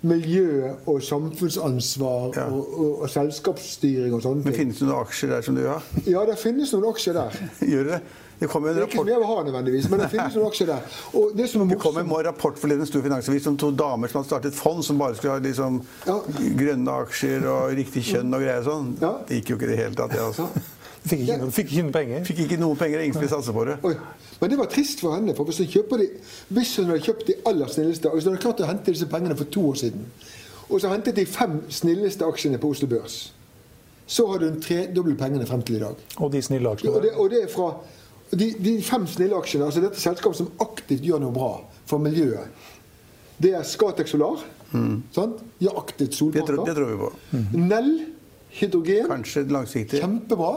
miljø og samfunnsansvar Ja. og, og, og selskapsstyring og sånne ting. Men finnes det noen aksjer der som du har? Ja, det finnes noen aksjer der. <laughs> Gjør det? Det kommer jo en Det er ikke som rapport jeg vil ha nødvendigvis, men det finnes noen aksjer der. Og det som er det kom en rapport forleden en stor finansavis om to damer som hadde startet fond som bare skulle ha liksom, Ja. grønne aksjer og riktig kjønn og greier sånn. Ja. Det gikk jo ikke i det hele tatt. Det, altså. Fikk ikke, noen, fikk ikke noen penger. Fikk ikke noen penger, ingen skulle satse på det. Oi. Men det var trist for henne. for Hvis hun, kjøper de, hvis hun hadde kjøpt de aller snilleste Hvis hun hadde klart å hente disse pengene for to år siden, og så hentet de fem snilleste aksjene på Oslo Børs, så hadde hun tredoblet pengene frem til i dag. Og de snille Og det, aksjene. og det er fra de, de fem snille aksjene, altså dette selskapet som aktivt gjør noe bra for miljøet, det er Scatec Solar. Sant? De har aktivt Det det tror vi på. Nell hydrogen. Kanskje langsiktig. Kjempebra.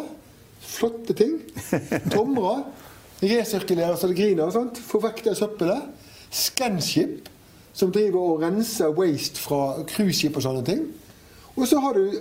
Flotte ting. <laughs> Tomra. Resirkulerer så det griner. Sant? Får vekk det søppelet. Scanship, som driver og renser waste fra cruiseskip og sånne ting. Og så har du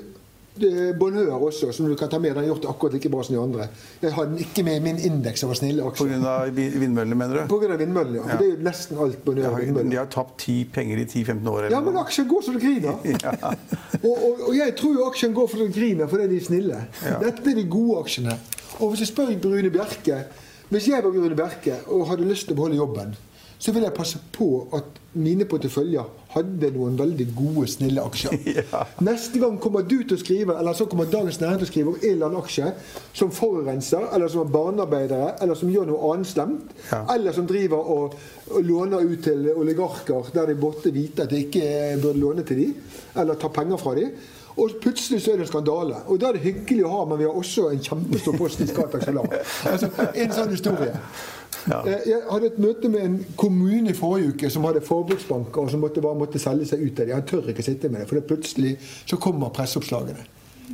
Bonheur også, som du kan ta med. Den har gjort det akkurat like bra som de andre. Jeg har den ikke med i min indeks over snille aksjer. Pga. vindmøllene, mener du? På grunn av vindmøllene, ja. For det er jo nesten alt De og vindmøller. de har tapt ti penger i 10-15 år. Ja, men aksjen går så det griner. <laughs> og, og, og jeg tror jo aksjen går for det griner fordi de er snille. Ja. Dette er de gode aksjene. Og hvis jeg spør Brune Bjerke Hvis jeg var Brune Bjerke og hadde lyst til å beholde jobben, så ville jeg passe på at mine porteføljer hadde noen veldig gode, snille aksjer. <laughs> Ja. Neste gang kommer du til å skrive, eller så kommer Dagens Næring til å skrive om en eller annen aksje som forurenser, eller som er barnearbeidere, eller som gjør noe annet slemt, Ja. eller som driver og, og låner ut til oligarker der de borte vite at de ikke burde låne til dem, eller ta penger fra dem. Og plutselig så er det en skandale. Og da er det hyggelig å ha, men vi har også en kjempestor post i Skatak Salar. <laughs> Altså, en sånn historie. Ja. Eh, Jeg hadde et møte med en kommune i forrige uke som hadde forbruksbanker og som måtte, bare måtte selge seg ut av det. Han tør ikke sitte med det, for det plutselig så kommer presseoppslagene.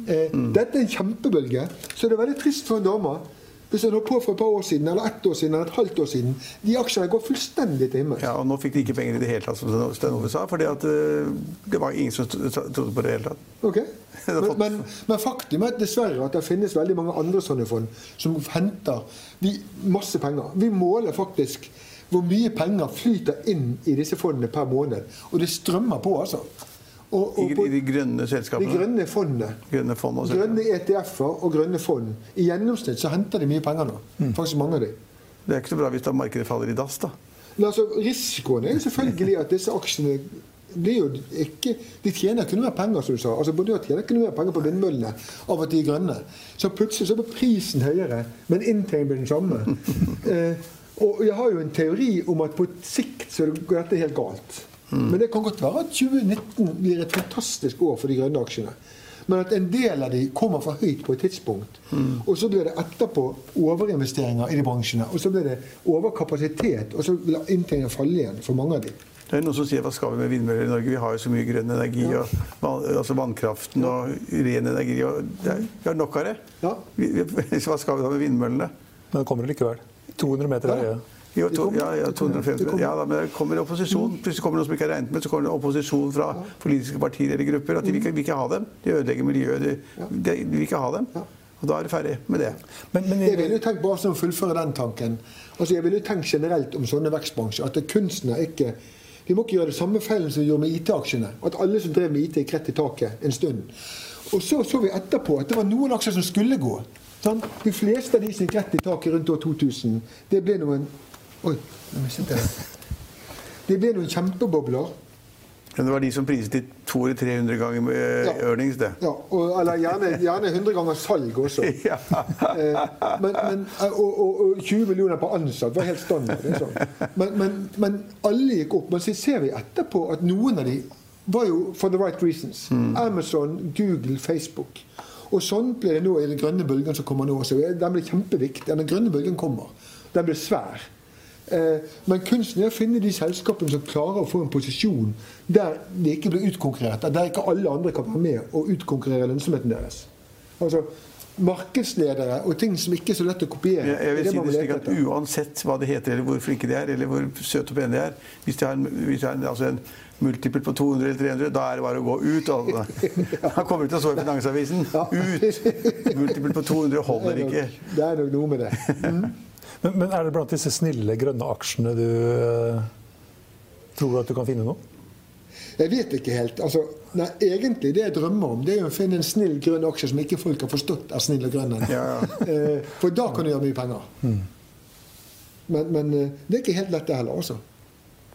Eh, Dette er en kjempebølge, så det er veldig trist for en dame Hvis jeg lå på for et par år siden, eller ett år siden, eller et halvt år siden De aksjene går fullstendig til himmels. Ja, og nå fikk de ikke penger i det hele tatt, som Stein Ove sa, at eh, det var ingen som trodde på det i det hele tatt. Ok, <laughs> men, men, men faktum er dessverre at det finnes veldig mange andre sånne fond som henter vi, masse penger. Vi måler faktisk hvor mye penger flyter inn i disse fondene per måned. Og det strømmer på, altså. Og, og på, I de grønne selskapene? De grønne fondene. Grønne, fond grønne ETF-er og grønne fond. I gjennomsnitt så henter de mye penger nå. Mm. Faktisk mange av de. Det er ikke så bra hvis da markedet faller i dass, da. Men altså, Risikoen er selvfølgelig at disse aksjene blir jo ikke De tjener ikke noe mer penger, som du sa. Altså, Bondier tjener ikke noe mer penger på vindmøllene av at de er grønne. Så plutselig så blir prisen høyere, men inntjeningen blir den samme. <laughs> eh, og jeg har jo en teori om at på sikt så går dette helt galt. Mm. Men det kan godt være at 2019 blir et fantastisk år for de grønne aksjene. Men at en del av de kommer for høyt på et tidspunkt. Mm. Og så blir det etterpå overinvesteringer i de bransjene. Og så blir det overkapasitet, og så vil inntjeningen falle igjen for mange av de. Det er noen som sier hva skal vi med vindmøller i Norge? Vi har jo så mye grønn energi. Ja. og altså Vannkraften og ren energi. Og det er, vi har nok av det. Ja. Vi, <laughs> hva skal vi da med vindmøllene? Men det kommer likevel. 200 meter høye. Jo, to, ja, ja, 250, ja, da, men det kommer opposisjon. Plutselig kommer det noen som ikke er regnet med. Så kommer det opposisjon fra politiske partier eller grupper. At de vil ikke, vil ikke ha dem. De ødelegger miljøet. De, de, vil ikke ha dem. Og da er det ferdig med det. Men, men jeg vil jo tenke bare som fullføre den tanken. Altså Jeg vil jo tenke generelt om sånne vekstbransjer. At kunsten er ikke Vi må ikke gjøre det samme feilen som vi gjorde med IT-aksjene. At alle som drev med IT, gikk rett i taket en stund. Og så så vi etterpå at det var noen aksjer som skulle gå. Sånn? De fleste av de som gikk rett i taket rundt år 2000, det ble noen Oi, jeg mistet det. Det ble noen kjempebobler. Men det var de som priset til 200-300 ganger uh, ja. earnings, det. Ja, og, eller gjerne, gjerne, 100 ganger salg også. <laughs> ja. eh, men, men, eh, og, og, og, 20 millioner på ansatt var helt standard. Liksom. Men, men, men, alle gikk opp. Men så ser vi etterpå at noen av de var jo for the right reasons. Mm. Amazon, Google, Facebook. Og sånn blir det nå i den grønne bølgen som kommer nå. Så den blir kjempeviktig. Den grønne bølgen kommer. Den blir svær. Eh, men kunsten er å finne de selskapene som klarer å få en posisjon der de ikke blir utkonkurrert. Der ikke alle andre kan være med og utkonkurrere lønnsomheten deres. Altså markedsledere og ting som ikke er så lett å kopiere. Jeg, jeg vil si det slik at Uansett hva det heter, eller hvor flinke de er, eller hvor søte og pene de er Hvis de har en, hvis de har en, altså en multiple på 200 eller 300, da er det bare å gå ut. Altså. <laughs> <laughs> Han kommer til å stå i Finansavisen. Ut! Multiple på 200 holder ikke. Det er nok noe med det. <laughs> Men, men, er det blant disse snille, grønne aksjene du uh, tror at du kan finne noe? Jeg vet ikke helt. Altså, nei, egentlig Det jeg drømmer om, det er å finne en snill grønn aksje som ikke folk har forstått er snill og grønn. Ja. uh, <laughs> for da kan du gjøre mye penger. Mm. Men, men uh, det er ikke helt lett, det heller. også.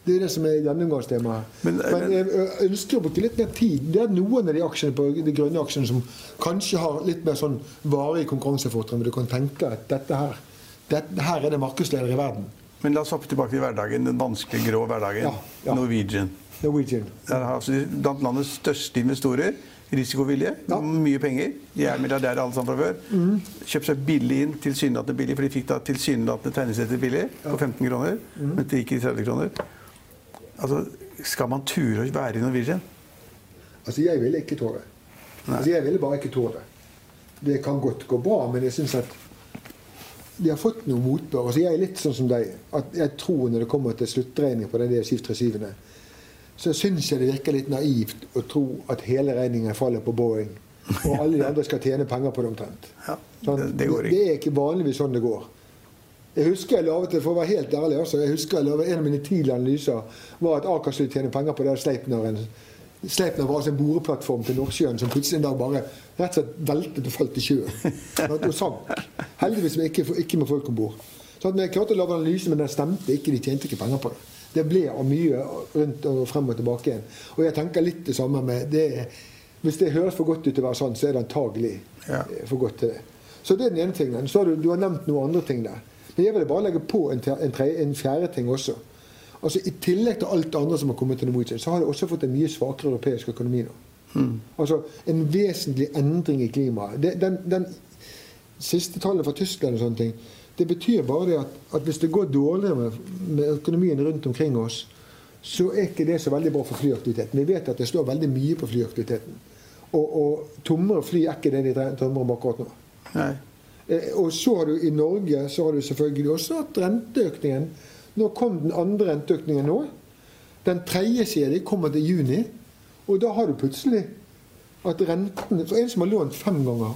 Det er det som er gjennomgangstemaet. Men, men, jeg ønsker å bruke litt mer tid. Det er noen av de aksjene på de grønne aksjene som kanskje har litt mer sånn varig konkurransefortrinn. Men du kan tenke at dette her det, her er det markedsleder i verden. Men la oss hoppe tilbake til hverdagen, den vanskelige, grå hverdagen. Ja, ja. Norwegian. Norwegian. Det er altså blant landets største investorer. Risikovilje, Ja. Mye penger. De er milliardærer alle sammen fra før. Mm. Kjøpte seg billig inn, tilsynelatende billig, for de fikk da tilsynelatende tegnesetter billig på 15 kroner. Mm. Men det gikk i 30 kroner. Altså, skal man ture å være i Norwegian? Altså, jeg ville ikke tåre. Altså, jeg ville bare ikke tåre. Det kan godt gå bra, men jeg syns at de har fått noe motbør. Altså jeg er litt sånn som deg. at Jeg tror når det kommer til sluttregning på den 737-ene, så syns jeg det virker litt naivt å tro at hele regningen faller på Boeing. Og alle de andre skal tjene penger på det omtrent. Sånn, det, det, det, er ikke vanligvis sånn det går. Jeg husker jeg lovet for å være helt ærlig, altså, jeg husker jeg lovet, En av mine tidlige analyser var at Aker skulle tjene penger på det Sleipneren Sleipner var altså en boreplattform til Nordsjøen som plutselig en dag bare rett og slett veltet og falt i sjøen. Og sank. Heldigvis ikke, ikke, med folk om bord. Så jeg klarte å lage analyse, men den stemte ikke. De tjente ikke penger på det. Det ble av mye rundt og frem og tilbake igjen. Og jeg tenker litt det samme med det, Hvis det høres for godt ut til å være sånn, så er det antagelig ja. Eh, for godt til det. Så det er den ene tingen. Så har du, du har nevnt noen andre ting der. Men jeg vil bare legge på en, en, tre, en fjerde ting også. Altså I tillegg til alt det andre som har kommet til Norwegian, så har det også fått en mye svakere europeisk økonomi nå. Mm. Altså En vesentlig endring i klimaet. Det, den, den, siste tallet fra Tyskland og sånne ting, det betyr bare det at, at hvis det går dårligere med, med, økonomien rundt omkring oss, så er ikke det så veldig bra for flyaktiviteten. Vi vet at det står veldig mye på flyaktiviteten. Og, og tommere fly er ikke det de drømmer om akkurat nå. Nei. Eh, og så har du i Norge så har du selvfølgelig også hatt renteøkningen. Nå kom den andre renteøkningen nå. Den tredje sier de kommer til juni. Og da har du plutselig at renten For en som har lånt fem ganger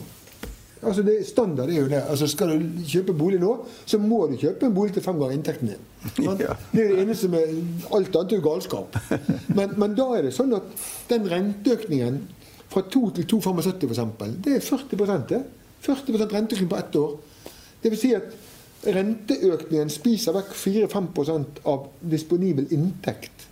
altså det Standard er jo det. altså Skal du kjøpe bolig nå, så må du kjøpe en bolig til fem ganger inntekten din. <laughs> Det er det eneste med Alt annet er jo galskap. <laughs> Men, men da er det sånn at den renteøkningen fra 2 til 2,75 f.eks., det er 40 det. 40% renteøkning på ett år. Det vil si at renteøkningen spiser vekk 4-5% av disponibel inntekt.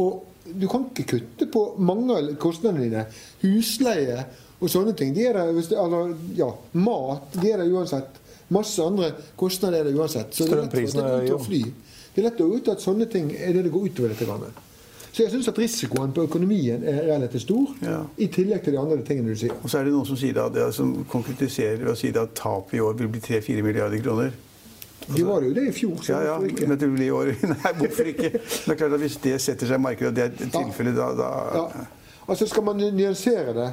Og du kan ikke kutte på mange av kostnadene dine. Husleie og sånne ting. De er det, eller, ja, mat de er der uansett. Masse andre kostnader er det uansett. Så det er lett, det å fly. Det er lett å ut at sånne ting er det det går utover dette landet. Så jeg syns at risikoen på økonomien er relativt stor, ja. i tillegg til de andre tingene du sier. Og så er det noen som, sier det, som konkretiserer ved å si at tapet i år vil bli 3-4 milliarder kroner. Det var jo det i fjor. Så ja, ja, men det blir i år. <laughs> Nei, hvorfor ikke? Det er klart at Hvis det setter seg i markedet, og det er tilfellet, da, da ja. Altså Skal man nyansere det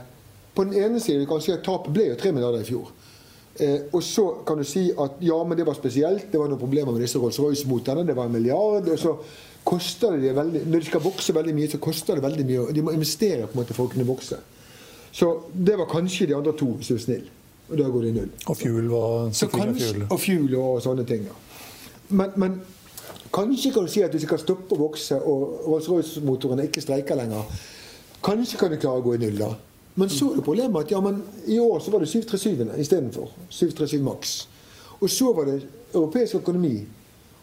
På den ene siden kan man si at tapet ble jo 3 milliarder i fjor. Eh, og så kan du si at ja, men det var spesielt. Det var noen problemer med disse Rolls-Royce-motorene. Det var en milliard. og så koster det veldig, Når de skal vokse veldig mye, så koster det veldig mye. og De må investere på en måte for å kunne vokse. Så det var kanskje de andre to, hvis du er snill. Og da går det i null. Og fuel var så kanskje, fuel. Og fuel og sånne ting. Men, men, kanskje kan du si at hvis de kan stoppe å vokse, og Rolls-Royce-motorene ikke streiker lenger, kanskje kan du klare å gå i null da. Men så er det problemet at ja, men i år så var det 737-ene istedenfor. 737 maks. Og så var det europeisk økonomi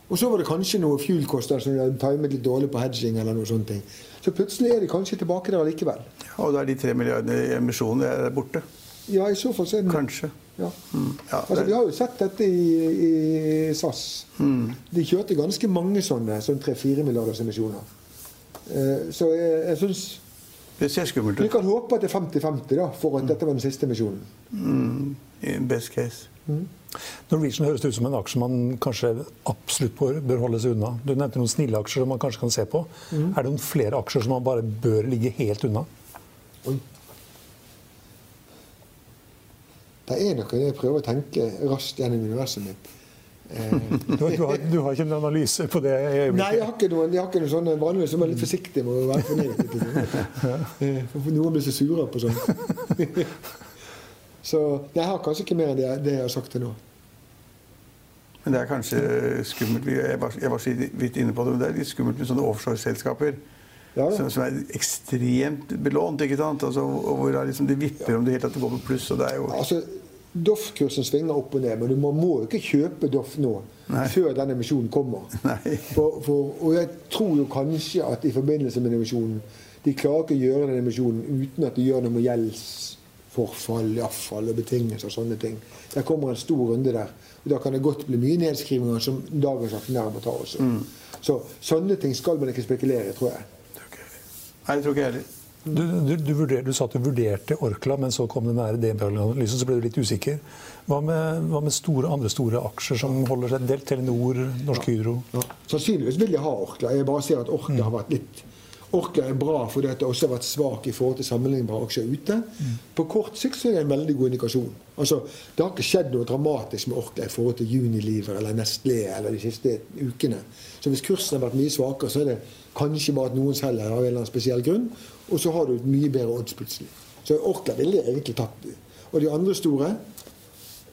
og så var det kanskje noe fuel-koster som de timet litt dårlig på hedging. eller noe sånt. Så plutselig er de kanskje tilbake der likevel. Ja, og da er de tre milliardene i emisjonen borte? Ja, i så fall så er den Kanskje. Ja. Mm. Ja, altså, vi har jo sett dette i, i SAS. Mm. De kjørte ganske mange sånne, sånn 3-4 milliarders emisjoner. Uh, så jeg, jeg syns Det ser skummelt ut. Vi kan håpe at det er 50-50 for at mm. dette var den siste emisjonen. Mm. In best case. Mm. Norwegian høres ut som en aksje man kanskje absolutt bør, holde seg unna. Du nevnte noen snille aksjer som man kanskje kan se på. Mm. Er det noen flere aksjer som man bare bør ligge helt unna? Oi. Det er noe jeg prøver å tenke raskt gjennom universet mitt. <laughs> Eh, du, har, du, har, du, har, ikke en analyse på det? Nei, jeg har ikke noen, jeg har ikke noen sånne vanlige som er litt forsiktig med å være for negativ. <laughs> For noen blir så sure på sånt. <laughs> Så jeg har kanskje ikke mer enn det, det jeg har sagt til nå. Men det er kanskje skummelt Jeg var, jeg var så vidt inne på det, men det er litt skummelt med sånne offshoreselskaper. Ja, som, som, er ekstremt belånt. ikke sant? Altså, og hvor liksom, det vipper om det hele tatt går på pluss. og det er jo... Altså, Doff-kursen svinger opp og ned, men man må jo ikke kjøpe Doff nå. Nei. Før den emisjonen kommer. <laughs> For, for, og jeg tror jo kanskje at i forbindelse med emisjonen De klarer ikke å gjøre den emisjonen uten at de gjør noe med gjelds forfall, iallfall, og betingelser og sånne ting. Der kommer en stor runde der. og Da kan det godt bli mye nedskrivinger som dagens aksjonærer må ta også. Mm. Så sånne ting skal man ikke spekulere i, tror jeg. Nei, det tror ikke jeg heller. Du, du, du, vurder, du, sa at du vurderte Orkla, men så kom den nære DNB-analysen, så ble du litt usikker. Hva med, hva med store, andre store aksjer som holder seg delt? Telenor, Norsk Hydro? Ja, ja. Sannsynligvis vil jeg ha Orkla. Jeg bare ser at Orkla mm. har vært litt Orkla er bra fordi det også har vært svak i forhold til sammenlignbare aksjer ute. Mm. På kort sikt så er det en veldig god indikasjon. Altså, Det har ikke skjedd noe dramatisk med Orkla i forhold til Unilever eller Nestlé eller de siste ukene. Så hvis kursen har vært mye svakere, så er det kanskje bare at noen selger av en eller annen spesiell grunn. Og så har du et mye bedre odds plutselig. Så Orkla ville egentlig tatt. Og de andre store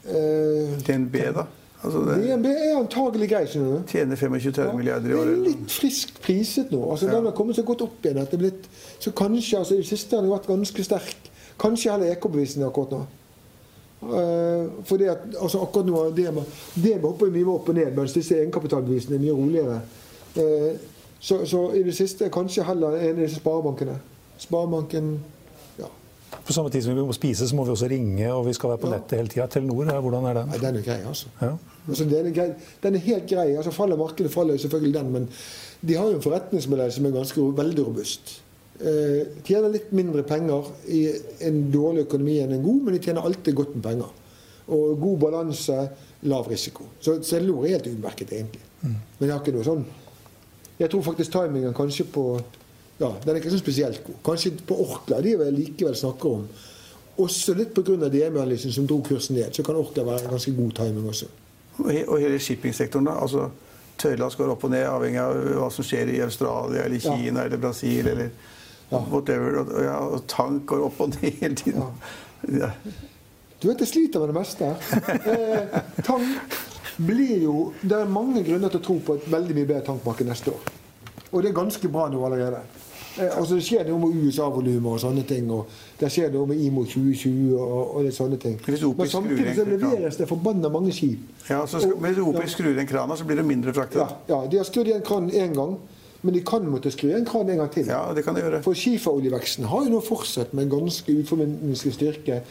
eh, DNB, da? Altså det, DNB er antagelig grei. Tjener 25-30 ja, milliarder i året. Litt friskt priset nå. Altså ja. Den har kommet så godt opp igjen at det er blitt Så kanskje altså I det siste har den vært ganske sterk. Kanskje heller EK-bevisene akkurat nå. Uh, fordi at altså akkurat nå DNB, DNB hopper mye opp og ned, mens disse egenkapitalbevisene er mye roligere. Uh, så, så, i det siste kanskje heller en av disse sparebankene. Sparebanken på samme tid som vi må spise, så må vi også ringe, og vi skal være på nettet hele tida. Telenor, hvordan er den? Nei, den er grei, altså. Ja. altså den, er grei. den, er helt grei. altså Faller markedet, faller selvfølgelig den. Men de har jo en forretningsmodell som er ganske veldig robust. Eh, tjener litt mindre penger i en dårlig økonomi enn en god, men de tjener alltid godt med penger. Og god balanse, lav risiko. Så Telenor er helt utmerket, egentlig. Mm. Men jeg har ikke noe sånn Jeg tror faktisk timingen kanskje på ja, Den er ikke så spesielt god. Kanskje på Orkla de vil likevel snakke om Også litt pga. DM-analysen som dro kursen ned, så kan Orkla være ganske god timing også. Og hele shippingsektoren, da. altså Tørrlast går opp og ned, avhengig av hva som skjer i Australia eller Kina ja. eller Brasil eller ja. whatever. Og, ja, og, tank går opp og ned hele tiden. Ja. Du vet, jeg sliter med det meste. eh, tank blir jo Det er mange grunner til å tro på et veldig mye bedre tankmarked neste år. Og det er ganske bra nå allerede. Eh, altså Det skjer noe med USA-volumet og sånne ting. og Det skjer noe med IMO 2020 og, og det sånne ting. Men samtidig så leveres det forbanna mange skip. Ja, så skal, Hvis OPEC ja. skrur igjen krana, så blir det mindre fraktet? Ja, ja, de har skrudd igjen kranen én gang. Men de kan måtte skru igjen kranen en gang til. Ja, det kan de gjøre. For skiferoljeveksten har jo nå fortsatt med ganske uforminnelig styrke.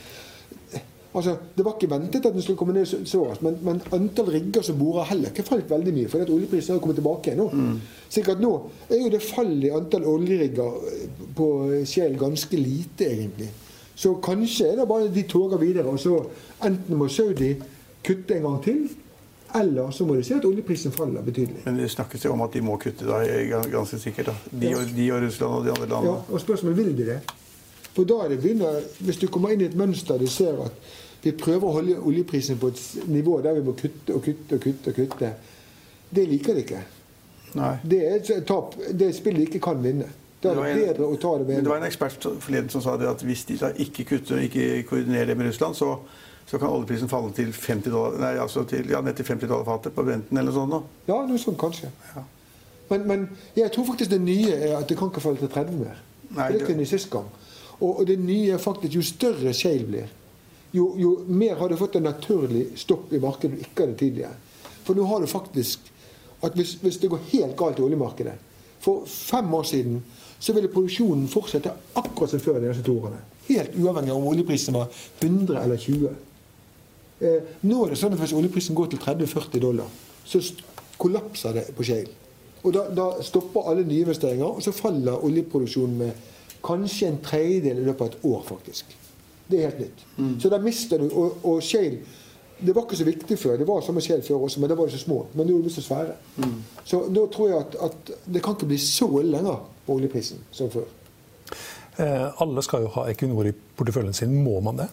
Altså, Det var ikke ventet at den skulle komme ned så raskt, men, men, antall rigger som borer, heller ikke falt veldig mye. For oljeprisen har kommet tilbake nå. Mm. Slik at nå er jo det fallet i antall oljerigger eh, på Shell ganske lite, egentlig. Så kanskje er det bare de toger videre, og så enten må Saudi kutte en gang til. Eller så må de se at oljeprisen faller betydelig. Men det snakkes jo om at de må kutte, da, ganske sikkert. da. De, og, de og Russland og de andre landene. Ja, og spørsmålet vil de det? For da er det begynner, Hvis du kommer inn i et mønster du ser at vi prøver å holde oljeprisen på et nivå der vi må kutte og kutte og kutte, og kutte, det liker de ikke. Nei. Det er et tap. Det er spill de ikke kan vinne. Det, er det, bedre å ta det med Men det var en ekspert forleden som sa det at hvis de da ikke kutter og ikke koordinerer det med Russland, så, så kan oljeprisen falle til 50 dollar, nei, altså til, ja, ned til 50 dollar fatet på Brenten eller sånn. Ja, noe sånt kanskje. Ja. Men, men, jeg tror faktisk det nye er at det kan ikke falle til 30 mer. Nei, det kunne ny sist gang. Og, det nye er faktisk jo større shale blir, jo, jo, mer har du fått en naturlig stopp i markedet du ikke hadde tidligere. For nå har du faktisk at hvis, hvis det går helt galt i oljemarkedet For fem år siden så ville produksjonen fortsette akkurat som før disse to årene. Helt uavhengig av om oljeprisen var 100 eller 20. Eh, nå er det sånn at hvis oljeprisen går til 30-40 dollar, så kollapser det på shale. Og da, da stopper alle nyinvesteringer, og så faller oljeproduksjonen med Kanskje en tredjedel i løpet av et år, faktisk. Det er helt nytt. Mm. Så da mister du Og, og shale Det var ikke så viktig før. Det var samme shale før også, men da var de så små. Men nå er de så svære. Mm. Så da tror jeg at, at, det kan ikke bli så ille lenger på oljeprisen som før. Eh, alle skal jo ha Equinor i porteføljen sin. Må man det?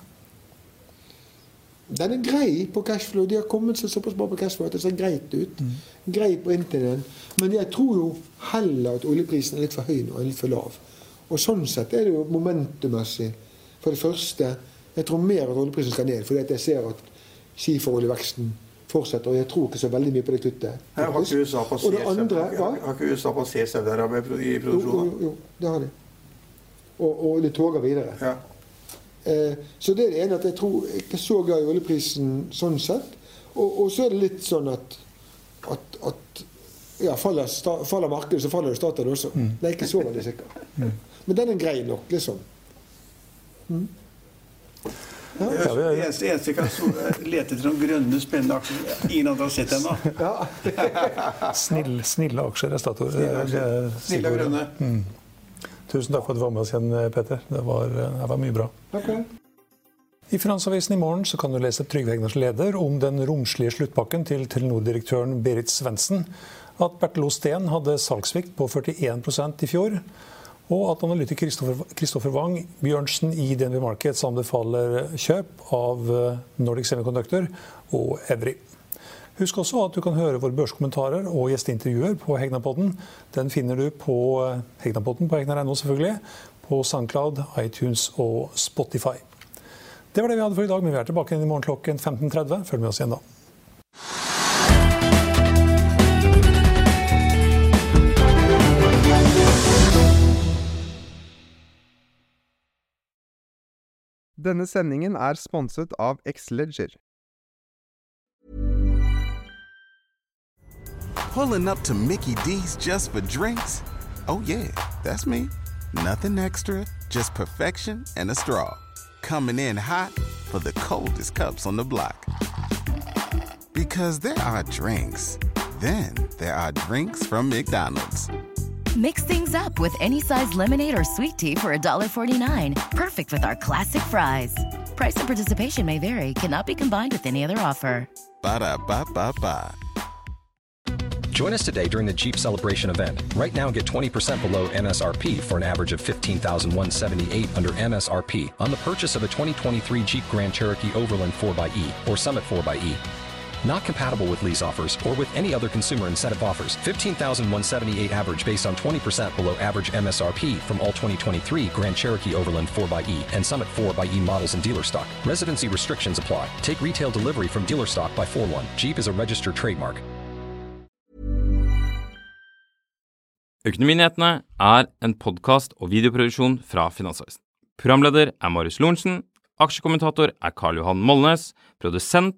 Den er grei på cashflow. De har kommet seg såpass bra på cashflow at det ser greit ut. Mm. Grei på inntjeningen. Men jeg tror jo heller at oljeprisen er litt for høy nå enn litt for lav. Og sånn sett er det jo momentummessig. For det første, jeg tror mer at oljeprisen skal ned, fordi jeg ser at skiferoljeveksten fortsetter. Og jeg tror ikke så veldig mye på det kuttet. Har ikke USA passert Saudi-Arabia i produksjonen? Jo, jo, det har de. Og, og de toger videre. Ja. Eh, så det er det ene at jeg tror ikke så glad i oljeprisen sånn sett. Og, og så er det litt sånn at, at, at ja, faller, faller, markedet, så faller det Statoil også. Mm. Det er ikke så veldig sikkert. Mm. Men den er grei nok, liksom. Mm. Ja. Det eneste, eneste kan lete etter noen grønne, spennende aksjer ingen andre har sett ennå. <laughs> Ja. <laughs> Snill, snille aksjer er Statoil. Snille og grønne. Mm. Tusen takk for at du var med oss igjen, Peter. Det var, det var mye bra. Okay. I Finansavisen i morgen så kan du lese Trygve Hegnars leder om den romslige sluttpakken til Telenor-direktøren Berit Svendsen. At Bertil Osten hadde salgssvikt på 41 i fjor og at analytiker Kristoffer Wang Bjørnsen i DNB Markets anbefaler kjøp av eh, Nordic Semiconductor og Evry. Husk også at du kan høre våre børskommentarer og gjesteintervjuer på Hegnapodden. Den finner du på eh, Hegnapodden på hegnar.no, selvfølgelig, på SoundCloud, iTunes og Spotify. Det var det vi hadde for i dag, men vi er tilbake i morgen klokken 15.30. Følg med oss igjen da. Denne sendingen er sponset av Xleger. Pulling up to Mickey D's just for drinks? Oh yeah, that's me. Nothing extra, just perfection and a straw. Coming in hot for the coldest cups on the block. Because there are drinks. Then there are drinks from McDonald's. Mix things up with any size lemonade or sweet tea for $1.49. Perfect with our classic fries. Price and participation may vary, cannot be combined with any other offer. Ba da ba ba ba. Join us today during the Jeep Celebration event. Right now, get 20% below MSRP for an average of 15178 under MSRP on the purchase of a 2023 Jeep Grand Cherokee Overland 4xE or Summit 4xE. Not compatible with lease offers or with any other consumer incentive offers. 15,178 average based on 20% below average MSRP from all 2023 Grand Cherokee Overland 4xE and Summit 4xE models in dealer stock. Residency restrictions apply. Take retail delivery from dealer stock by 4 1. Jeep is a registered trademark. Økonominyhetene er en podkast og videoproduksjon fra Finansavisen. Programleder er Marius Lorentzen. Aksjekommentator er Karl Johan Molnes. Produsent